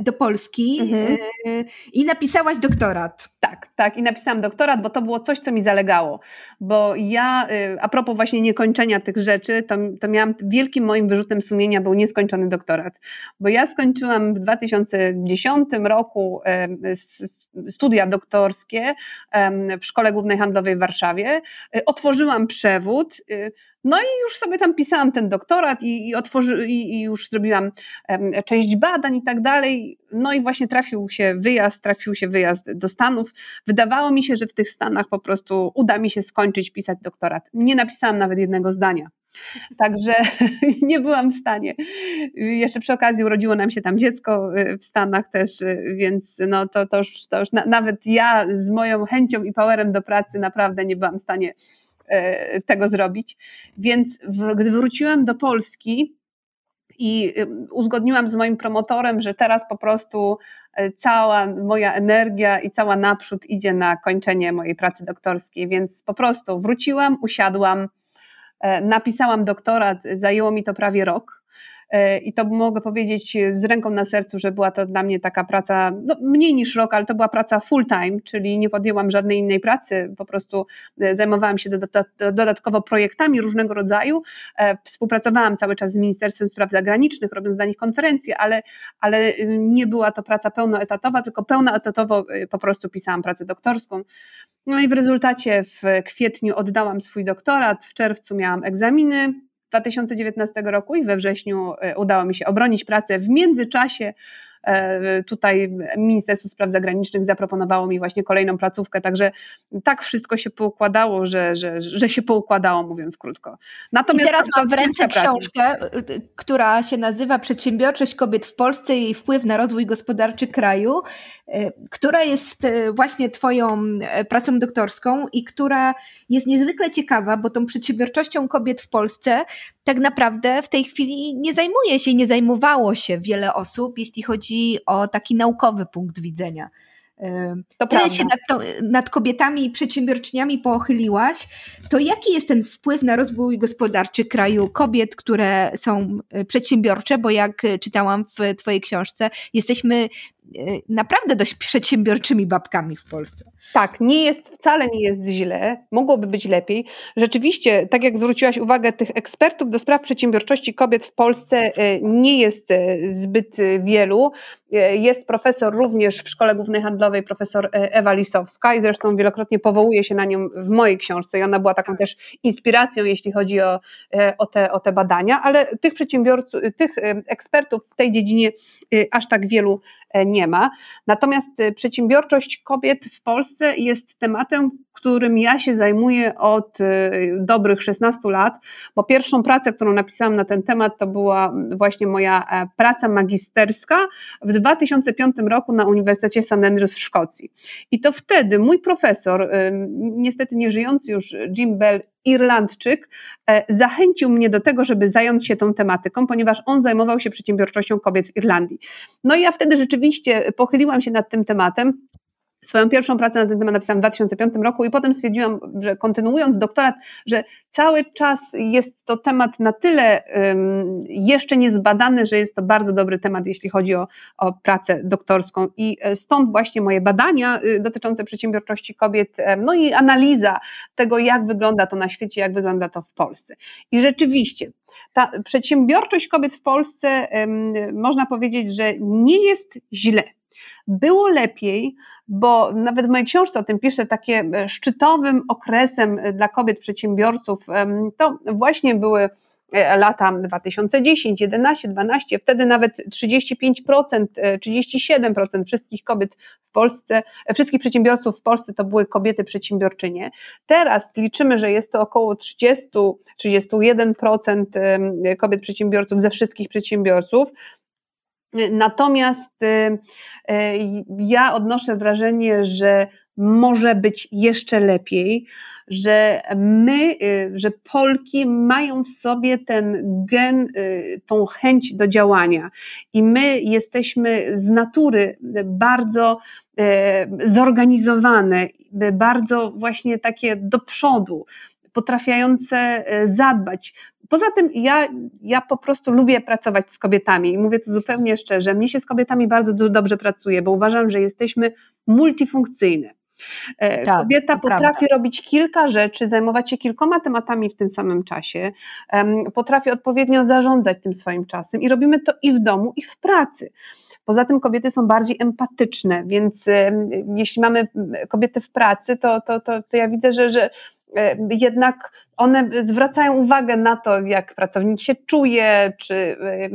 do Polski mhm. Y, i napisałaś doktorat. Tak, tak, i napisałam doktorat, bo to było coś, co mi zalegało. Bo ja, y, a propos właśnie niekończenia tych rzeczy, to, to miałam wielkim moim wyrzutem sumienia był nieskończony doktorat. Bo ja skończyłam w 2010 roku studia doktorskie w Szkole Głównej Handlowej w Warszawie. Y, otworzyłam przewód no i już sobie tam pisałam ten doktorat i, i, otworzy, i, i już zrobiłam część badań i tak dalej. No i właśnie trafił się wyjazd, trafił się wyjazd do Stanów. Wydawało mi się, że w tych Stanach po prostu uda mi się skończyć pisać doktorat. Nie napisałam nawet jednego zdania. Także (laughs) nie byłam w stanie. Jeszcze przy okazji urodziło nam się tam dziecko y, w Stanach też, y, więc no to, to już, to już na, nawet ja z moją chęcią i powerem do pracy naprawdę nie byłam w stanie y, tego zrobić. Więc w, gdy wróciłam do Polski, i uzgodniłam z moim promotorem, że teraz po prostu cała moja energia i cała naprzód idzie na kończenie mojej pracy doktorskiej, więc po prostu wróciłam, usiadłam, E, napisałam doktorat, zajęło mi to prawie rok. E, I to mogę powiedzieć z ręką na sercu, że była to dla mnie taka praca, no mniej niż rok, ale to była praca full time, czyli nie podjęłam żadnej innej pracy, po prostu e, zajmowałam się dodatkowo projektami różnego rodzaju. Współpracowałam cały czas z Ministerstwem Spraw Zagranicznych, robiąc dla nich konferencje, ale, ale nie była to praca pełnoetatowa, tylko pełnoetatowo po prostu pisałam pracę doktorską. No i w rezultacie w kwietniu oddałam swój doktorat, w czerwcu miałam egzaminy 2019 roku i we wrześniu e, udało mi się obronić pracę. W międzyczasie tutaj Ministerstwo Spraw Zagranicznych zaproponowało mi właśnie kolejną placówkę, także tak wszystko się poukładało, że, że, że się poukładało, mówiąc krótko. Natomiast I teraz mam w ręce książkę, która się nazywa Przedsiębiorczość kobiet w Polsce i wpływ na rozwój gospodarczy kraju, e, która jest e, właśnie Twoją pracą doktorską i która jest niezwykle ciekawa, bo tą przedsiębiorczością kobiet w Polsce tak naprawdę w tej chwili nie zajmuje się i nie zajmowało się wiele osób, jeśli chodzi o taki naukowy punkt widzenia. To Tyle się nad, to, nad, kobietami i przedsiębiorczyniami pochyliłaś, to jaki jest ten wpływ na rozwój gospodarczy kraju kobiet, które są e, przedsiębiorcze, bo jak czytałam w Twojej książce, jesteśmy naprawdę dość przedsiębiorczymi babkami w Polsce. Tak, nie jest, wcale nie jest źle, mogłoby być lepiej. Rzeczywiście, tak jak zwróciłaś uwagę, tych ekspertów do spraw przedsiębiorczości kobiet w Polsce e, nie jest e, zbyt wielu. Jest profesor również w Szkole Głównej Handlowej, profesor Ewa Lisowska i zresztą wielokrotnie powołuje się na nią w mojej książce i ona była taką też inspiracją, jeśli chodzi o, o, te, o te badania, ale tych przedsiębiorców, tych ekspertów w tej dziedzinie aż tak wielu nie ma. Natomiast y, przedsiębiorczość kobiet w Polsce jest tematem, którym ja się zajmuję od y, dobrych 16 lat, bo pierwszą pracę, którą napisałam na ten temat, to była właśnie moja e, praca magisterska w 2005 roku na Uniwersytecie St. Andrews w Szkocji. I to wtedy mój profesor, y, niestety nie żyjący już Jim Bell, Irlandczyk, e, zachęcił mnie do tego, żeby zająć się tą tematyką, ponieważ on zajmował się przedsiębiorczością kobiet w Irlandii. No i ja wtedy rzeczywiście pochyliłam się nad tym tematem. Swoją pierwszą pracę na ten temat napisałam w 2005 roku i potem stwierdziłam, że kontynuując doktorat, że cały czas jest to temat na tyle um, jeszcze niezbadany, że jest to bardzo dobry temat, jeśli chodzi o, o pracę doktorską. I e, stąd właśnie moje badania y, dotyczące przedsiębiorczości kobiet, no i analiza tego, jak wygląda to na świecie, jak wygląda to w Polsce. I rzeczywiście, ta przedsiębiorczość kobiet w Polsce, um, można powiedzieć, że nie jest źle. Było lepiej, bo nawet w mojej książce o tym piszę, takie e, szczytowym okresem e, dla kobiet przedsiębiorców to właśnie były e, lata 2010, 11, 12, wtedy nawet 35%, 37% wszystkich kobiet w Polsce, wszystkich przedsiębiorców w Polsce to były kobiety przedsiębiorczynie. Teraz liczymy, że jest to około 30, 31% kobiet przedsiębiorców ze wszystkich przedsiębiorców. Natomiast y, y, ja odnoszę wrażenie, że może być jeszcze lepiej, że my, y, że Polki mają w sobie ten gen, tą chęć do działania. I my jesteśmy z natury bardzo zorganizowane, bardzo właśnie takie do przodu, potrafiające zadbać. Poza tym ja, ja po prostu lubię pracować z kobietami i mówię to zupełnie szczerze. Mnie się z kobietami bardzo dobrze pracuje, bo uważam, że jesteśmy multifunkcyjne. E, tak, Kobieta potrafi prawda. robić kilka rzeczy, zajmować się kilkoma tematami w tym samym czasie, potrafi odpowiednio zarządzać tym swoim czasem i robimy to i w domu, i w pracy. Poza tym kobiety są bardziej empatyczne, więc jeśli mamy kobiety w pracy, to, to, to, to ja widzę, że, że E, jednak one zwracają uwagę na to, jak pracownik się czuje, czy e,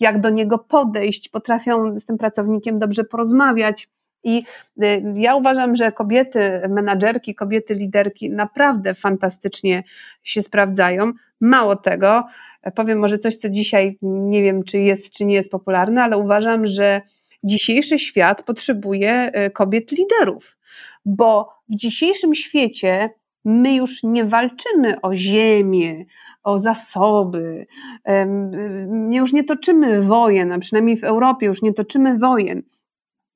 jak do niego podejść, potrafią z tym pracownikiem dobrze porozmawiać. I y, ja uważam, że kobiety menadżerki, kobiety liderki naprawdę fantastycznie się sprawdzają. Mało tego, powiem może coś, co dzisiaj nie wiem, czy jest, czy nie jest popularne, ale uważam, że dzisiejszy świat potrzebuje kobiet liderów, bo w dzisiejszym świecie my już nie walczymy o ziemię, o zasoby, już nie toczymy wojen, a przynajmniej w Europie już nie toczymy wojen.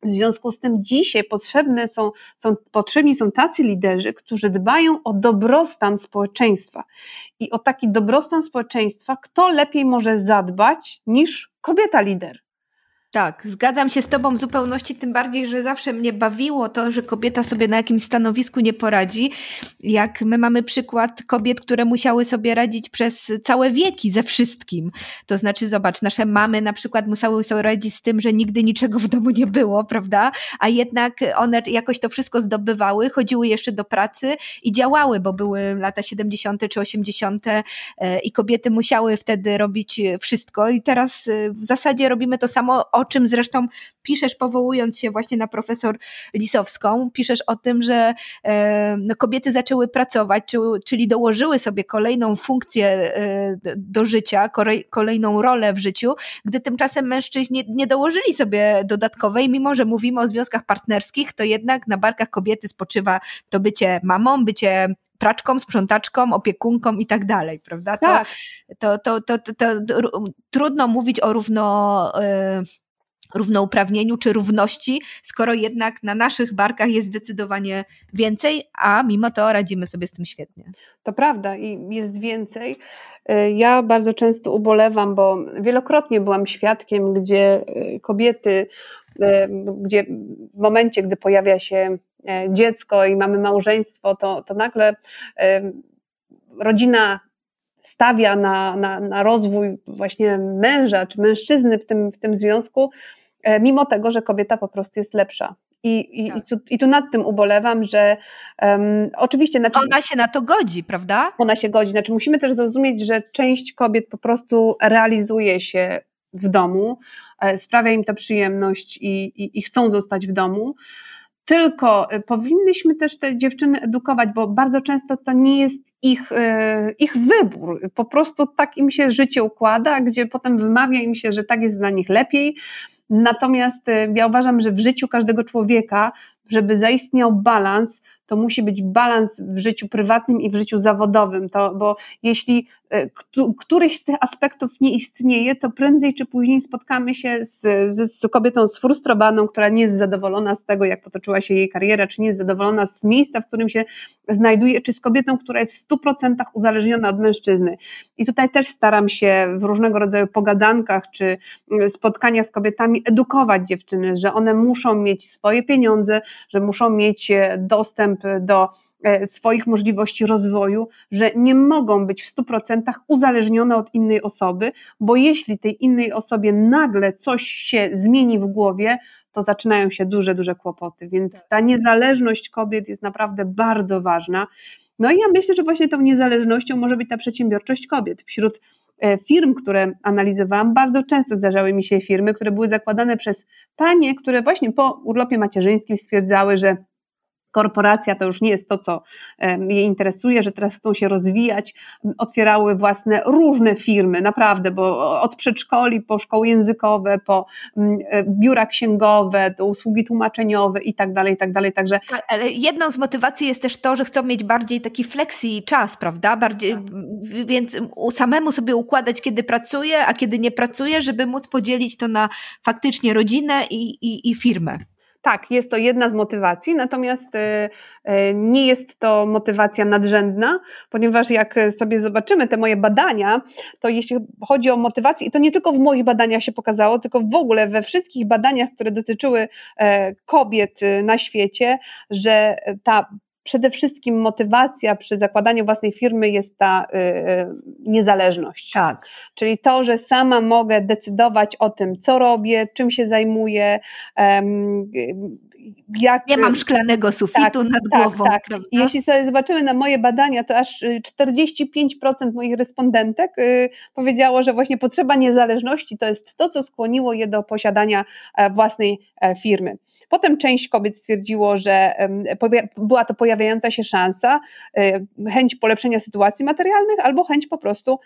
W związku z tym dzisiaj potrzebne są, są, potrzebni są tacy liderzy, którzy dbają o dobrostan społeczeństwa. I o taki dobrostan społeczeństwa, kto lepiej może zadbać niż kobieta lider. Tak, zgadzam się z Tobą w zupełności, tym bardziej, że zawsze mnie bawiło to, że kobieta sobie na jakimś stanowisku nie poradzi. Jak my mamy przykład kobiet, które musiały sobie radzić przez całe wieki ze wszystkim. To znaczy, zobacz, nasze mamy na przykład musiały sobie radzić z tym, że nigdy niczego w domu nie było, prawda? A jednak one jakoś to wszystko zdobywały, chodziły jeszcze do pracy i działały, bo były lata 70. czy 80. E, i kobiety musiały wtedy robić wszystko. I teraz e, w zasadzie robimy to samo, o czym zresztą piszesz, powołując się właśnie na profesor Lisowską, piszesz o tym, że e, no, kobiety zaczęły pracować, czyli dołożyły sobie kolejną funkcję e, do życia, kolejną rolę w życiu, gdy tymczasem mężczyźni nie dołożyli sobie dodatkowej, mimo że mówimy o związkach partnerskich, to jednak na barkach kobiety spoczywa to bycie mamą, bycie praczką, sprzątaczką, opiekunką i tak dalej, prawda? Tak. To, to, to, to, to, to trudno mówić o równo, e, równouprawnieniu czy równości, skoro jednak na naszych barkach jest zdecydowanie więcej, a mimo to radzimy sobie z tym świetnie. To prawda i jest więcej. Y, ja bardzo często ubolewam, bo wielokrotnie byłam świadkiem, gdzie y, kobiety, y, gdzie w momencie, gdy pojawia się dziecko i mamy małżeństwo, to, to nagle rodzina stawia na, na, na rozwój właśnie męża czy mężczyzny w tym, w tym związku, e, mimo tego, że kobieta po prostu jest lepsza. I, i, tak. i, tu, i tu nad tym ubolewam, że um, oczywiście. Znaczy, ona się na to godzi, prawda? Ona się godzi. Znaczy, musimy też zrozumieć, że część kobiet po prostu realizuje się w domu, e, sprawia im to przyjemność i, i, i chcą zostać w domu tylko y, powinnyśmy też te dziewczyny edukować, bo bardzo często to nie jest ich, y, ich wybór. Po prostu tak im się życie układa, gdzie potem wymawia im się, że tak jest dla nich lepiej. Natomiast y, ja uważam, że w życiu każdego człowieka, żeby zaistniał balans, to musi być balans w życiu prywatnym i w życiu zawodowym, to, bo jeśli któryś z tych aspektów nie istnieje, to prędzej czy później spotkamy się z, z, kobietą sfrustrowaną, która nie jest zadowolona z tego, jak potoczyła się jej kariera, czy nie jest zadowolona z miejsca, w którym się znajduje, czy z kobietą, która jest w 100% uzależniona od mężczyzny. I tutaj też staram się w różnego rodzaju pogadankach, czy mm, spotkaniach z kobietami edukować dziewczyny, że one muszą mieć swoje pieniądze, że muszą mieć e, dostęp do e, swoich możliwości rozwoju, że nie mogą być w 100% uzależnione od innej osoby, bo jeśli tej innej osobie nagle coś się zmieni w głowie, to zaczynają się duże, duże kłopoty. Więc tak. ta niezależność kobiet jest naprawdę bardzo ważna. No i ja myślę, że właśnie tą niezależnością może być ta przedsiębiorczość kobiet. Wśród e, firm, które analizowałam, bardzo często zdarzały mi się firmy, które były zakładane przez panie, które właśnie po urlopie macierzyńskim stwierdzały, że korporacja to już nie jest to, co je interesuje, że teraz chcą się rozwijać, otwierały własne różne firmy, naprawdę, bo od przedszkoli po szkoły językowe, po mm, e, biura księgowe, do usługi tłumaczeniowe i tak dalej, i tak dalej, także... Ale jedną z motywacji jest też to, że chcą mieć bardziej taki flexi czas, prawda, bardziej, tak. więc samemu sobie układać, kiedy pracuje, a kiedy nie pracuje, żeby móc podzielić to na faktycznie rodzinę i, i, i firmę tak, jest to jedna z motywacji, natomiast e, e, nie jest to motywacja nadrzędna, ponieważ jak sobie zobaczymy te moje badania, to jeśli chodzi o motywację, i to nie tylko w moich badaniach się pokazało, tylko w ogóle we wszystkich badaniach, które dotyczyły e, kobiet na świecie, że ta przede wszystkim motywacja przy zakładaniu własnej firmy jest ta y, y, niezależność. Tak. Czyli to, że sama mogę decydować o tym, co robię, czym się zajmuję, jak... Nie mam szklanego sufitu tak, nad tak, głową. Tak. Jeśli sobie zobaczymy na moje badania, to aż 45% moich respondentek powiedziało, że właśnie potrzeba niezależności to jest to, co skłoniło je do posiadania e, własnej e, firmy. Potem część kobiet stwierdziło, że była to pojawiająca się szansa, e, chęć polepszenia sytuacji materialnych albo chęć po prostu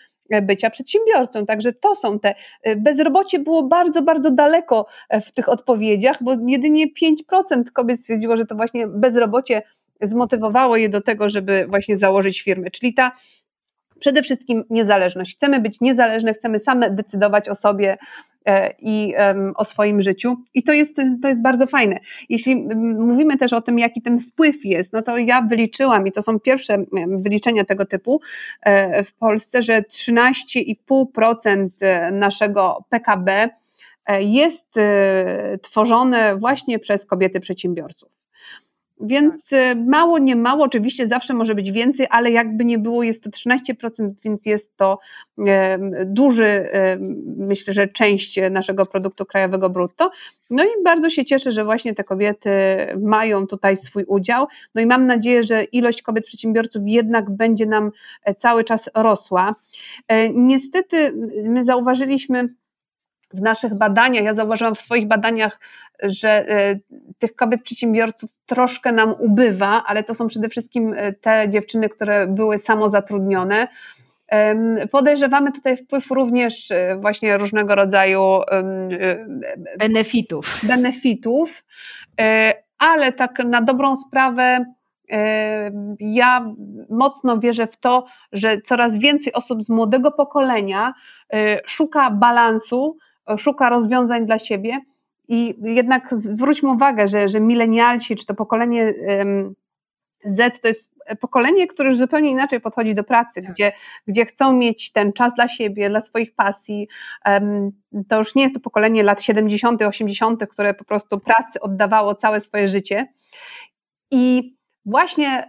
bycia przedsiębiorcą. Także to są te. Bezrobocie było bardzo, bardzo daleko w tych odpowiedziach, bo jedynie 5% kobiet stwierdziło, że to właśnie bezrobocie zmotywowało je do tego, żeby właśnie założyć firmę. Czyli ta przede wszystkim niezależność. Chcemy być niezależne, chcemy same decydować o sobie e, i o swoim życiu. I to jest, to jest bardzo fajne. Jeśli mówimy też o tym, jaki ten wpływ jest, no to ja wyliczyłam, i to są pierwsze wyliczenia tego typu e, w Polsce, że 13,5% naszego PKB e, jest tworzone właśnie przez kobiety przedsiębiorców. Więc tak. e, mało, nie mało, oczywiście zawsze może być więcej, ale jakby nie było, jest to 13%, więc jest to duży, myślę, że część naszego produktu krajowego brutto. No i bardzo się cieszę, że właśnie te kobiety mają tutaj swój udział. No i mam nadzieję, że ilość kobiet przedsiębiorców jednak będzie nam e, cały czas rosła. E, niestety my zauważyliśmy, w naszych badaniach, ja zauważyłam w swoich badaniach, że e, tych kobiet przedsiębiorców troszkę nam ubywa, ale to są przede wszystkim e, te dziewczyny, które były samozatrudnione. Podejrzewamy tutaj wpływ również e, właśnie różnego rodzaju benefitów. benefitów, ale tak na dobrą sprawę ja mocno wierzę w to, że coraz więcej osób z młodego pokolenia szuka balansu szuka rozwiązań dla siebie. I jednak zwróćmy uwagę, że, że milenialsi, czy to pokolenie Z to jest pokolenie, które już zupełnie inaczej podchodzi do pracy, tak. gdzie, gdzie chcą mieć ten czas dla siebie, dla swoich pasji. To już nie jest to pokolenie lat 70., 80., które po prostu pracy oddawało całe swoje życie. I właśnie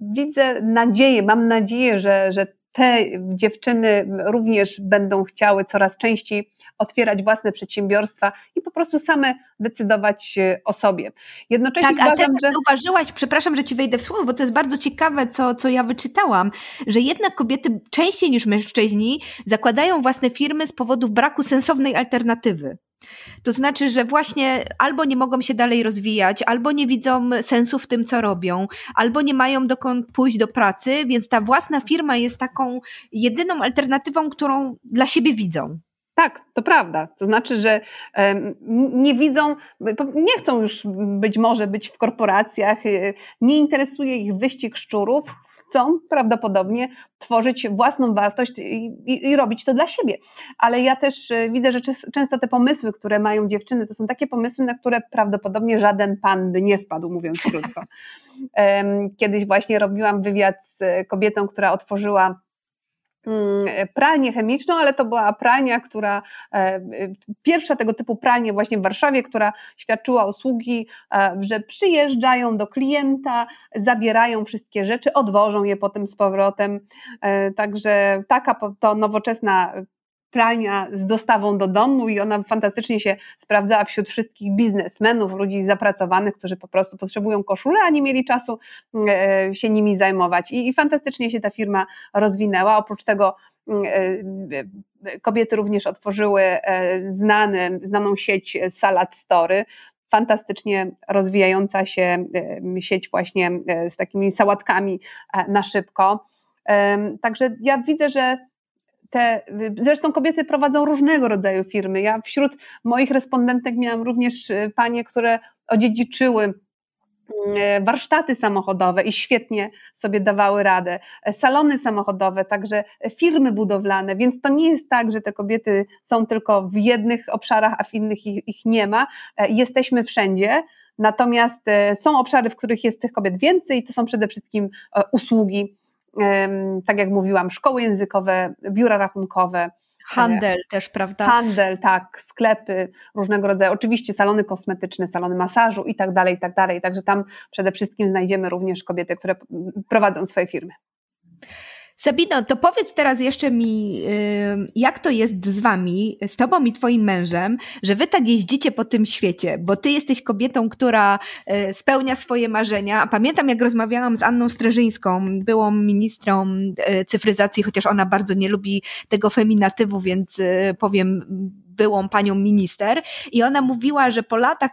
widzę nadzieję, mam nadzieję, że, że te dziewczyny również będą chciały coraz częściej otwierać własne przedsiębiorstwa i po prostu same decydować e, o sobie. Jednocześnie tak, uważam, a ty że... zauważyłaś, przepraszam, że ci wejdę w słowo, bo to jest bardzo ciekawe, co, co ja wyczytałam, że jednak kobiety częściej niż mężczyźni zakładają własne firmy z powodów braku sensownej alternatywy. To znaczy, że właśnie albo nie mogą się dalej rozwijać, albo nie widzą sensu w tym, co robią, albo nie mają dokąd pójść do pracy, więc ta własna firma jest taką jedyną alternatywą, którą dla siebie widzą. Tak, to prawda. To znaczy, że nie widzą, nie chcą już być może być w korporacjach, y, nie interesuje ich wyścig szczurów, chcą prawdopodobnie tworzyć własną wartość i, i, i, robić to dla siebie. Ale ja też y, widzę, że często te pomysły, które mają dziewczyny, to są takie pomysły, na które prawdopodobnie żaden pan by nie wpadł, mówiąc krótko. (laughs) Kiedyś właśnie robiłam wywiad z kobietą, która otworzyła pralnię chemiczną, ale to była pralnia, która, e, pierwsza tego typu pralnia właśnie w Warszawie, która świadczyła usługi, e, że przyjeżdżają do klienta, zabierają wszystkie rzeczy, odwożą je potem z powrotem. E, także taka to nowoczesna pralnia z dostawą do domu i ona fantastycznie się sprawdzała wśród wszystkich biznesmenów, ludzi zapracowanych, którzy po prostu potrzebują koszule, a nie mieli czasu e, się nimi zajmować. I, fantastycznie się ta firma rozwinęła. Oprócz tego mm, e, kobiety również otworzyły e, znane, znaną sieć Salad Story, fantastycznie rozwijająca się sieć właśnie z takimi sałatkami na szybko. Także ja widzę, że te, zresztą kobiety prowadzą różnego rodzaju firmy. Ja wśród moich respondentek miałam również y, panie, które odziedziczyły mm, warsztaty samochodowe i świetnie sobie dawały radę, salony samochodowe, także firmy budowlane, więc to nie jest tak, że te kobiety są tylko w jednych obszarach, a w innych ich, ich nie ma. E, jesteśmy wszędzie. Natomiast e, są obszary, w których jest tych kobiet więcej, to są przede wszystkim e, usługi tak jak mówiłam, szkoły językowe, biura rachunkowe. Handel też, prawda? Handel, tak, sklepy różnego rodzaju, oczywiście salony kosmetyczne, salony masażu i tak dalej, i tak dalej. Także tam przede wszystkim znajdziemy również kobiety, które prowadzą swoje firmy. Sabino, to powiedz teraz jeszcze mi, jak to jest z wami, z tobą i twoim mężem, że wy tak jeździcie po tym świecie, bo ty jesteś kobietą, która y, spełnia swoje marzenia. Pamiętam, jak rozmawiałam z Anną Streżyńską, byłą ministrą y, cyfryzacji, chociaż ona bardzo nie lubi tego feminatywu, więc y, powiem byłą panią minister. I ona mówiła, że po latach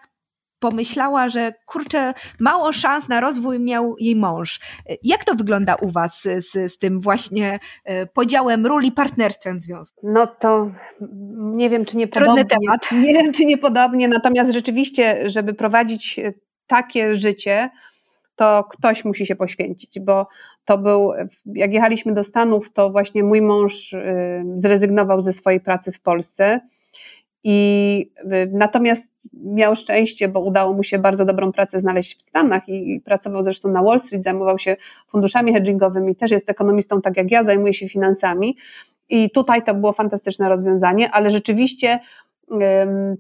pomyślała, że kurczę, mało szans na rozwój miał jej mąż. Jak to wygląda u Was z, z tym właśnie e, podziałem ról i partnerstwem w związku? No to nie wiem, czy nie podobnie. Trudny temat. (laughs) Nie wiem, czy nie podobnie, natomiast rzeczywiście, żeby prowadzić e, takie życie, to ktoś musi się poświęcić, bo to był, jak jechaliśmy do Stanów, to właśnie mój mąż e, zrezygnował ze swojej pracy w Polsce. I natomiast miał szczęście, bo udało mu się bardzo dobrą pracę znaleźć w Stanach i, pracował zresztą na Wall Street, zajmował się funduszami hedgingowymi, też jest ekonomistą tak jak ja, zajmuje się finansami. I tutaj to było fantastyczne rozwiązanie, ale rzeczywiście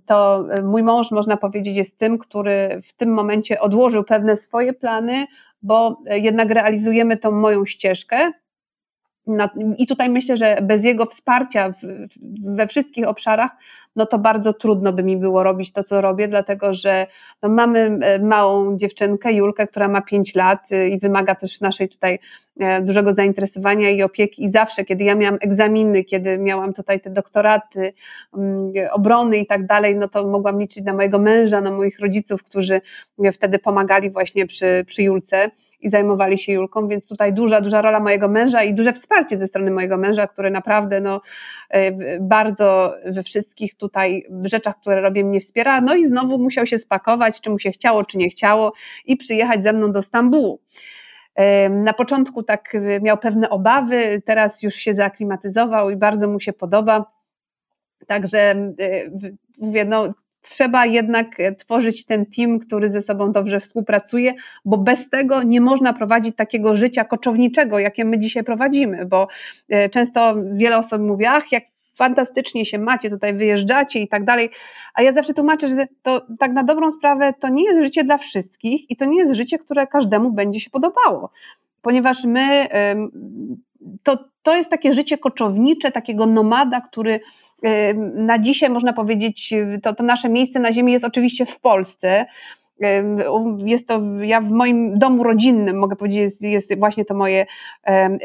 to mój mąż, można powiedzieć, jest tym, który w tym momencie odłożył pewne swoje plany, bo jednak realizujemy tą moją ścieżkę, i tutaj myślę, że bez jego wsparcia we wszystkich obszarach, no to bardzo trudno by mi było robić to, co robię, dlatego że no mamy e, małą dziewczynkę, Julkę, która ma 5 lat e, i wymaga też naszej tutaj e, dużego zainteresowania i opieki. I zawsze, kiedy ja miałam egzaminy, kiedy miałam tutaj te doktoraty, mm, obrony i tak dalej, no to mogłam liczyć na mojego męża, na moich rodziców, którzy wtedy pomagali właśnie przy, przy Julce i zajmowali się Julką, więc tutaj duża, duża rola mojego męża i duże wsparcie ze strony mojego męża, który naprawdę no, e, bardzo we wszystkich tutaj rzeczach, które robię, mnie wspiera. No i znowu musiał się spakować, czy mu się chciało, czy nie chciało i przyjechać ze mną do Stambułu. E, na początku tak miał pewne obawy, teraz już się zaaklimatyzował i bardzo mu się podoba. Także e, mówię, no, trzeba jednak e, tworzyć ten team, który ze sobą dobrze współpracuje, bo bez tego nie można prowadzić takiego życia koczowniczego, jakie my dzisiaj prowadzimy, bo e, często wiele osób mówi, ach, jak fantastycznie się macie, tutaj wyjeżdżacie i tak dalej, a ja zawsze tłumaczę, że to tak na dobrą sprawę to nie jest życie dla wszystkich i to nie jest życie, które każdemu będzie się podobało, ponieważ my, to, to jest takie życie koczownicze, takiego nomada, który na dzisiaj można powiedzieć, to, to nasze miejsce na ziemi jest oczywiście w Polsce. Jest to, ja w moim domu rodzinnym, mogę powiedzieć, jest, jest właśnie to moje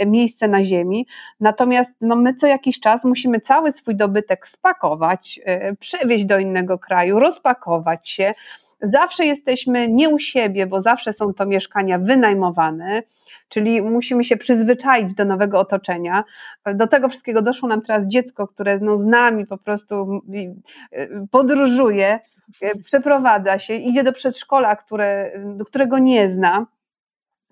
miejsce na ziemi. Natomiast no, my co jakiś czas musimy cały swój dobytek spakować, e, przewieźć do innego kraju, rozpakować się. Zawsze jesteśmy nie u siebie, bo zawsze są to mieszkania wynajmowane czyli musimy się przyzwyczaić do nowego otoczenia. Do tego wszystkiego doszło nam teraz dziecko, które no z nami po prostu podróżuje, przeprowadza się, idzie do przedszkola, które, którego nie zna.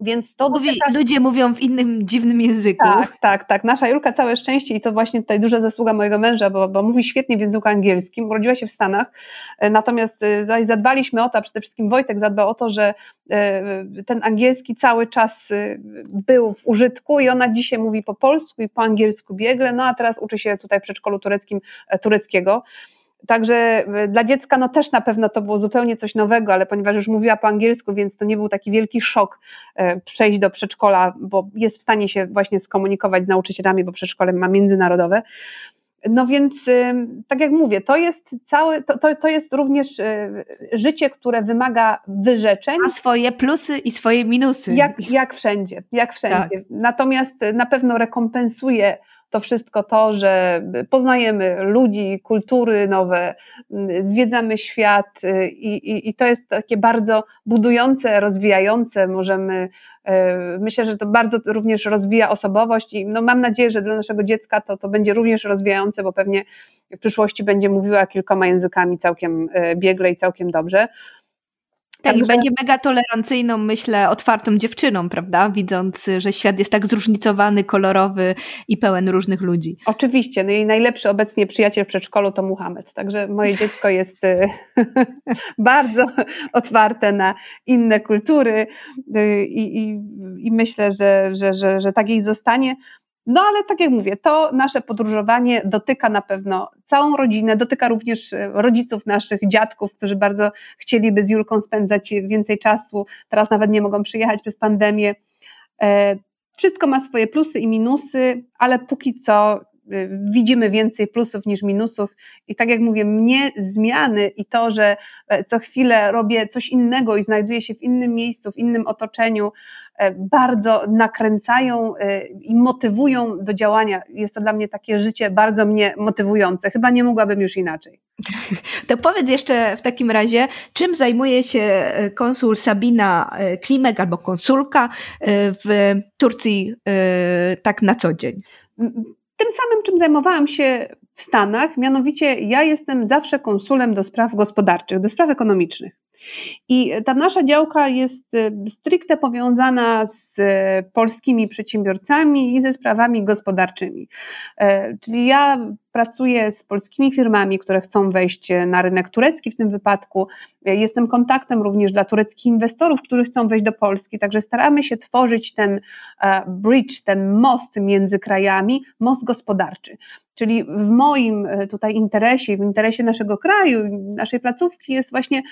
Więc to Mówi, Ludzie mówią w innym dziwnym języku. Tak, tak, tak. Nasza Julka całe szczęście i to właśnie tutaj duża zasługa mojego męża, bo, bo mówi świetnie w języku angielskim, urodziła się w Stanach, e, natomiast e, zadbaliśmy o to, a przede wszystkim Wojtek zadbał o to, że e, ten angielski cały czas był w użytku i ona dzisiaj mówi po polsku i po angielsku biegle, no a teraz uczy się tutaj w przedszkolu tureckim tureckiego. Także e, dla dziecka no też na pewno to było zupełnie coś nowego, ale ponieważ już mówiła po angielsku, więc to nie był taki wielki szok e, przejść do przedszkola, bo jest w stanie się właśnie skomunikować z nauczycielami, bo przedszkole ma międzynarodowe. No więc, e, tak jak mówię, to jest całe, to, to, to jest również życie, które wymaga wyrzeczeń. Ma swoje plusy i swoje minusy. Jak, jak wszędzie, jak wszędzie. Tak. Natomiast na pewno rekompensuje to wszystko to, że poznajemy ludzi, kultury nowe, zwiedzamy świat y, i, i, i to jest takie bardzo budujące, rozwijające. Możemy, y, myślę, że to bardzo również rozwija osobowość i no mam nadzieję, że dla naszego dziecka to, to będzie również rozwijające, bo pewnie w przyszłości będzie mówiła kilkoma językami całkiem y, biegle i całkiem dobrze. Tak, Także... i będzie mega tolerancyjną, myślę, otwartą dziewczyną, prawda? Widząc, że świat jest tak zróżnicowany, kolorowy i pełen różnych ludzi. Oczywiście. No i najlepszy obecnie przyjaciel w przedszkolu to Muhammad. Także moje dziecko jest y, (laughs) bardzo otwarte na inne kultury y, i, i, i myślę, że, że, że, że tak jej zostanie. No ale tak jak mówię, to nasze podróżowanie dotyka na pewno całą rodzinę, dotyka również e, rodziców naszych, dziadków, którzy bardzo chcieliby z Julką spędzać więcej czasu, teraz nawet nie mogą przyjechać przez pandemię. E, wszystko ma swoje plusy i minusy, ale póki co Y, widzimy więcej plusów niż minusów. I tak jak mówię, mnie zmiany i to, że e, co chwilę robię coś innego i znajduję się w innym miejscu, w innym otoczeniu, e, bardzo nakręcają e, i motywują do działania. Jest to dla mnie takie życie bardzo mnie motywujące. Chyba nie mogłabym już inaczej. (laughs) To powiedz jeszcze w takim razie, czym zajmuje się konsul Sabina Klimek albo konsulka w Turcji tak na co dzień? tym samym, czym zajmowałam się w Stanach, mianowicie ja jestem zawsze konsulem do spraw gospodarczych, do spraw ekonomicznych. I ta nasza działka jest y, stricte powiązana z polskimi przedsiębiorcami i ze sprawami gospodarczymi. E, czyli ja pracuję z polskimi firmami, które chcą wejść na rynek turecki w tym wypadku. E, jestem kontaktem również dla tureckich inwestorów, którzy chcą wejść do Polski. Także staramy się tworzyć ten e, bridge, ten most między krajami, most gospodarczy. Czyli w moim tutaj interesie, w interesie naszego kraju, naszej placówki jest właśnie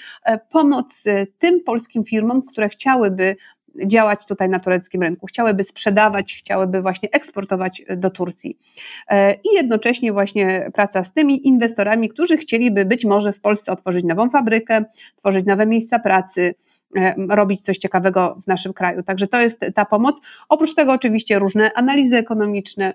pomoc tym polskim firmom, które chciałyby działać tutaj na tureckim rynku, chciałyby sprzedawać, chciałyby właśnie eksportować do Turcji. I jednocześnie właśnie praca z tymi inwestorami, którzy chcieliby być może w Polsce otworzyć nową fabrykę, tworzyć nowe miejsca pracy, robić coś ciekawego w naszym kraju. Także to jest ta pomoc. Oprócz tego oczywiście różne analizy ekonomiczne,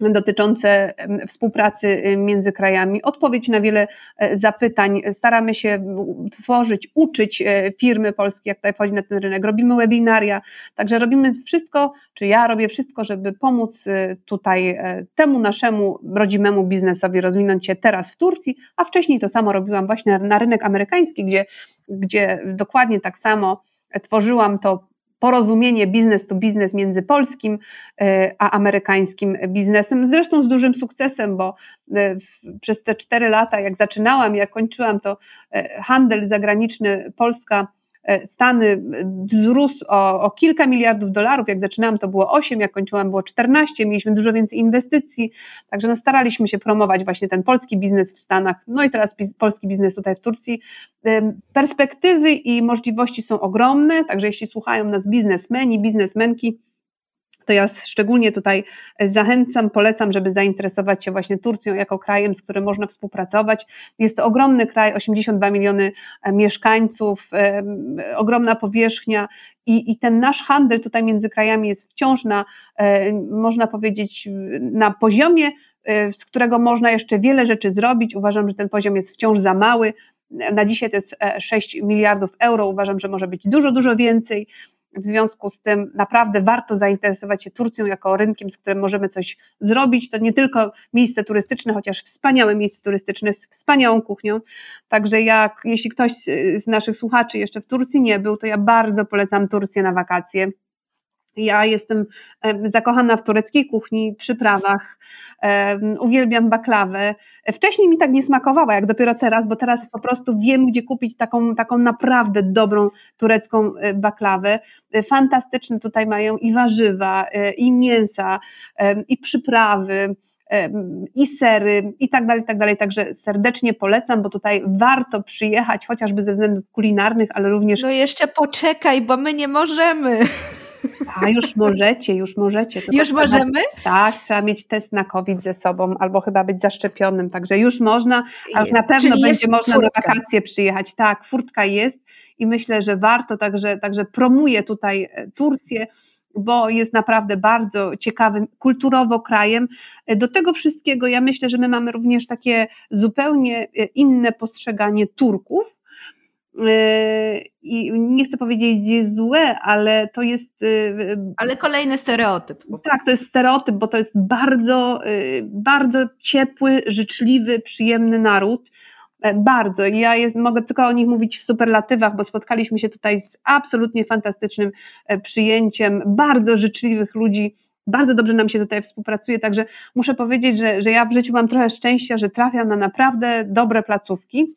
dotyczące współpracy między krajami, odpowiedź na wiele e, zapytań. Staramy się tworzyć, uczyć e, firmy polskie, jak tutaj wchodzi na ten rynek. Robimy webinaria, także robimy wszystko, czy ja robię wszystko, żeby pomóc e, tutaj temu naszemu rodzimemu biznesowi rozwinąć się teraz w Turcji, a wcześniej to samo robiłam właśnie na rynek amerykański, gdzie, gdzie dokładnie tak samo tworzyłam to porozumienie biznes to biznes między polskim e, a amerykańskim biznesem, zresztą z dużym sukcesem, bo e, przez te cztery lata, jak zaczynałam, jak kończyłam, to e, handel zagraniczny Polska Stany wzrósł o, o, kilka miliardów dolarów. Jak zaczynałam, to było 8, jak kończyłam, było 14. Mieliśmy dużo więcej inwestycji, także no staraliśmy się promować właśnie ten polski biznes w Stanach, no i teraz polski biznes tutaj w Turcji. Perspektywy i możliwości są ogromne, także jeśli słuchają nas biznesmeni, biznesmenki, to ja szczególnie tutaj zachęcam, polecam, żeby zainteresować się właśnie Turcją jako krajem, z którym można współpracować. Jest to ogromny kraj, 82 miliony e, mieszkańców, e, ogromna powierzchnia i, i ten nasz handel tutaj między krajami jest wciąż na, e, można powiedzieć, na poziomie, z którego można jeszcze wiele rzeczy zrobić. Uważam, że ten poziom jest wciąż za mały. Na dzisiaj to jest 6 miliardów euro. Uważam, że może być dużo, dużo więcej. W związku z tym naprawdę warto zainteresować się Turcją jako rynkiem, z którym możemy coś zrobić. To nie tylko miejsce turystyczne, chociaż wspaniałe miejsce turystyczne z wspaniałą kuchnią. Także jak, jeśli ktoś z naszych słuchaczy jeszcze w Turcji nie był, to ja bardzo polecam Turcję na wakacje. Ja jestem zakochana w tureckiej kuchni, przyprawach, uwielbiam baklawę. Wcześniej mi tak nie smakowała, jak dopiero teraz, bo teraz po prostu wiem, gdzie kupić taką, taką naprawdę dobrą turecką e, baklawę. Fantastyczne tutaj mają i warzywa, e, i mięsa, i przyprawy i sery i tak dalej, i tak dalej. Także serdecznie polecam, bo tutaj warto przyjechać, chociażby ze względów kulinarnych, ale również. No jeszcze poczekaj, bo my nie możemy. (laughs) A już możecie, już możecie. Już możemy? tak, trzeba mieć test na COVID ze sobą, albo chyba być zaszczepionym, także już można, a już na pewno Czyli będzie można furtka. na wakacje przyjechać. Tak, furtka jest i myślę, że warto, także, także promuję tutaj e, Turcję bo jest naprawdę bardzo ciekawym kulturowo krajem. E, do tego wszystkiego ja myślę, że my mamy również takie zupełnie e, inne postrzeganie Turków, i nie chcę powiedzieć, złe, ale to jest. Y, ale kolejny stereotyp. Tak, to jest stereotyp, bo to jest bardzo, y, bardzo ciepły, życzliwy, przyjemny naród. E, bardzo. Ja jest, mogę tylko o nich mówić w superlatywach, bo spotkaliśmy się tutaj z absolutnie fantastycznym e, przyjęciem, bardzo życzliwych ludzi. Bardzo dobrze nam się tutaj współpracuje, także muszę powiedzieć, że, że ja w życiu mam trochę szczęścia, że trafiam na naprawdę dobre placówki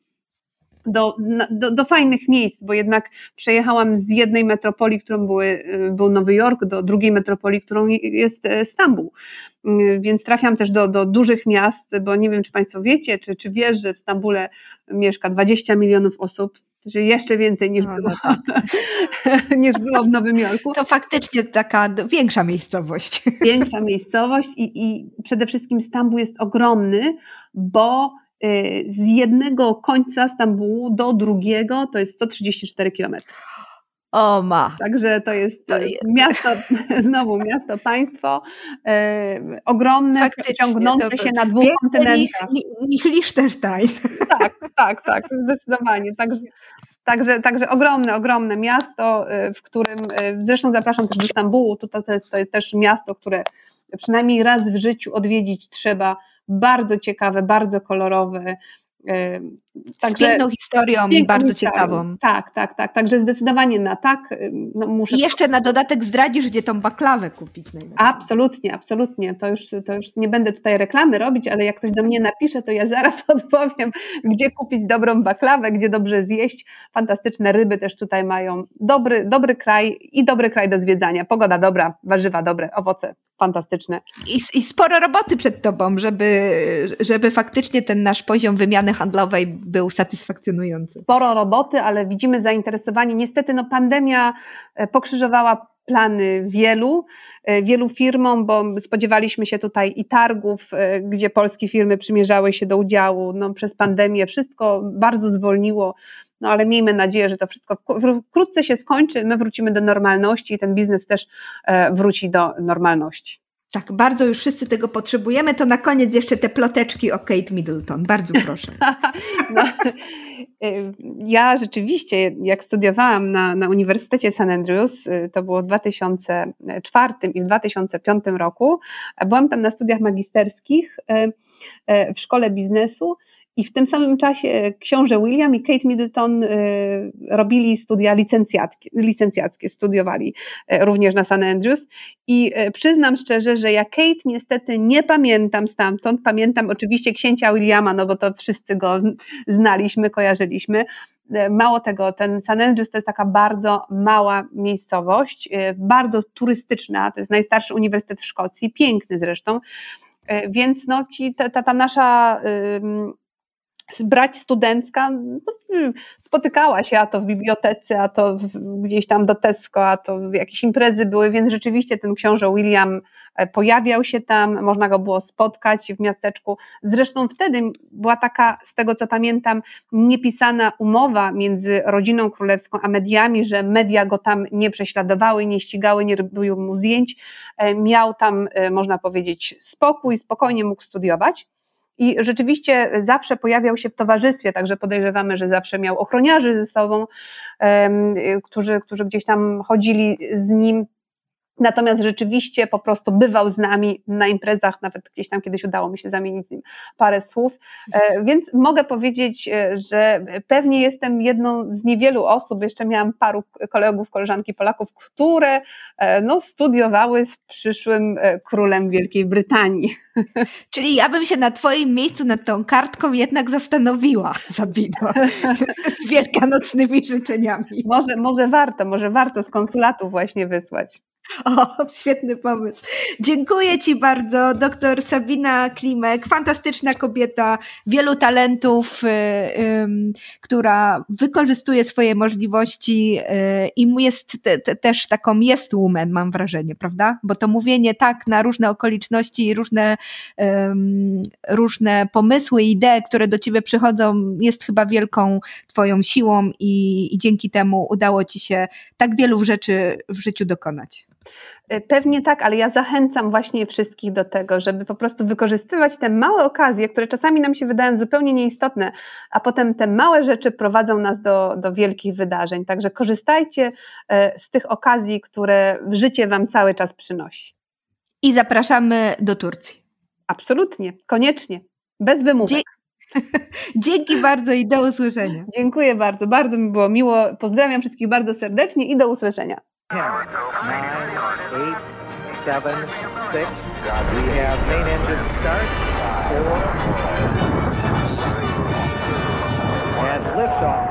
do, do, do, fajnych miejsc, bo jednak przejechałam z jednej metropolii, którą były, y, był Nowy Jork, do drugiej metropolii, którą jest y, Stambuł. Y, więc trafiam też do, do dużych miast, bo nie wiem, czy Państwo wiecie, czy, czy wiesz, że w Stambule mieszka 20 milionów osób, czyli jeszcze więcej niż, no, było, no tak. (laughs) niż było w Nowym Jorku. To faktycznie taka większa miejscowość. Większa miejscowość i, i przede wszystkim Stambuł jest ogromny, bo z jednego końca Stambułu do drugiego to jest 134 km. O ma. Także to jest, y, miasto, (laughs) znowu miasto, państwo, e, ogromne, Faktycznie, ciągnące się na dwóch kontynentach. Niech Liechtenstein. Tak, tak, tak, zdecydowanie. Także, także, także ogromne, ogromne miasto, w którym, zresztą zapraszam też do Stambułu, tutaj to jest, to jest też miasto, które przynajmniej raz w życiu odwiedzić trzeba, bardzo ciekawe, bardzo kolorowe. Także, z piękną historią i bardzo ciekawą. Tak, tak, tak. Także zdecydowanie na tak. No, muszę... I jeszcze na dodatek zdradzisz, gdzie tą baklawę kupić najlepiej. Absolutnie, absolutnie. To już, to już nie będę tutaj reklamy robić, ale jak ktoś do mnie napisze, to ja zaraz (laughs) odpowiem, gdzie kupić dobrą baklawę, gdzie dobrze zjeść. Fantastyczne ryby też tutaj mają. Dobry, dobry kraj i dobry kraj do zwiedzania. Pogoda dobra, warzywa dobre, owoce fantastyczne. I, i sporo roboty przed tobą, żeby, żeby faktycznie ten nasz poziom wymiany handlowej był satysfakcjonujący. Sporo roboty, ale widzimy zainteresowanie. Niestety no, pandemia e, pokrzyżowała plany wielu, e, wielu firmom, bo spodziewaliśmy się tutaj i targów, e, gdzie polskie firmy przymierzały się do udziału. No, przez pandemię wszystko bardzo zwolniło, no ale miejmy nadzieję, że to wszystko wkrótce się skończy, my wrócimy do normalności i ten biznes też wróci do normalności. Tak, bardzo już wszyscy tego potrzebujemy. To na koniec jeszcze te ploteczki o Kate Middleton. Bardzo proszę. (laughs) no, y, ja rzeczywiście, jak studiowałam na, na Uniwersytecie St. Andrews, y, to było w 2004 i w 2005 roku, byłam tam na studiach magisterskich y, w szkole biznesu i w tym samym czasie książę William i Kate Middleton y, robili studia licencjackie, studiowali y, również na St. Andrews. I przyznam szczerze, że ja Kate niestety nie pamiętam stamtąd. Pamiętam oczywiście księcia Williama, no bo to wszyscy go znaliśmy, kojarzyliśmy. Mało tego, ten St. Andrews to jest taka bardzo mała miejscowość, bardzo turystyczna. To jest najstarszy uniwersytet w Szkocji, piękny zresztą. Więc no, ci, ta, ta, ta nasza brać studencka, no, hmm, spotykała się, a to w bibliotece, a to gdzieś tam do Tesco, a to jakieś imprezy były, więc rzeczywiście ten książę William e, pojawiał się tam, można go było spotkać w miasteczku. Zresztą wtedy była taka, z tego co pamiętam, niepisana umowa między rodziną królewską a mediami, że media go tam nie prześladowały, nie ścigały, nie robiły mu zdjęć. E, miał tam, e, można powiedzieć, spokój, spokojnie mógł studiować i rzeczywiście zawsze pojawiał się w towarzystwie, także podejrzewamy, że zawsze miał ochroniarzy ze sobą, którzy, którzy gdzieś tam chodzili z nim Natomiast rzeczywiście po prostu bywał z nami na imprezach, nawet gdzieś tam kiedyś udało mi się zamienić z nim parę słów. E, więc mogę powiedzieć, e, że pewnie jestem jedną z niewielu osób, jeszcze miałam paru kolegów, koleżanki Polaków, które e, no, studiowały z przyszłym królem Wielkiej Brytanii. (laughs) Czyli ja bym się na Twoim miejscu nad tą kartką jednak zastanowiła, Sabino, (laughs) z wielkanocnymi życzeniami. Może, może warto, może warto z konsulatu właśnie wysłać. (laughs) O, świetny pomysł. Dziękuję Ci bardzo, doktor Sabina Klimek, fantastyczna kobieta, wielu talentów, y, y, która wykorzystuje swoje możliwości y, i jest te, te, też taką jest woman, mam wrażenie, prawda? Bo to mówienie tak na różne okoliczności i różne, różne pomysły, idee, które do Ciebie przychodzą, jest chyba wielką Twoją siłą i, i dzięki temu udało Ci się tak wielu rzeczy w życiu dokonać. E, pewnie tak, ale ja zachęcam właśnie wszystkich do tego, żeby po prostu wykorzystywać te małe okazje, które czasami nam się wydają zupełnie nieistotne, a potem te małe rzeczy prowadzą nas do, do wielkich wydarzeń. Także korzystajcie e, z tych okazji, które życie Wam cały czas przynosi. I zapraszamy do Turcji. Absolutnie, koniecznie, bez wymówek. (laughs) Dzięki bardzo i do usłyszenia. Dziękuję bardzo, bardzo mi było miło. Pozdrawiam wszystkich bardzo serdecznie i do usłyszenia. 10, 9, 8, 7, 6. We have main engine start, 4, and liftoff.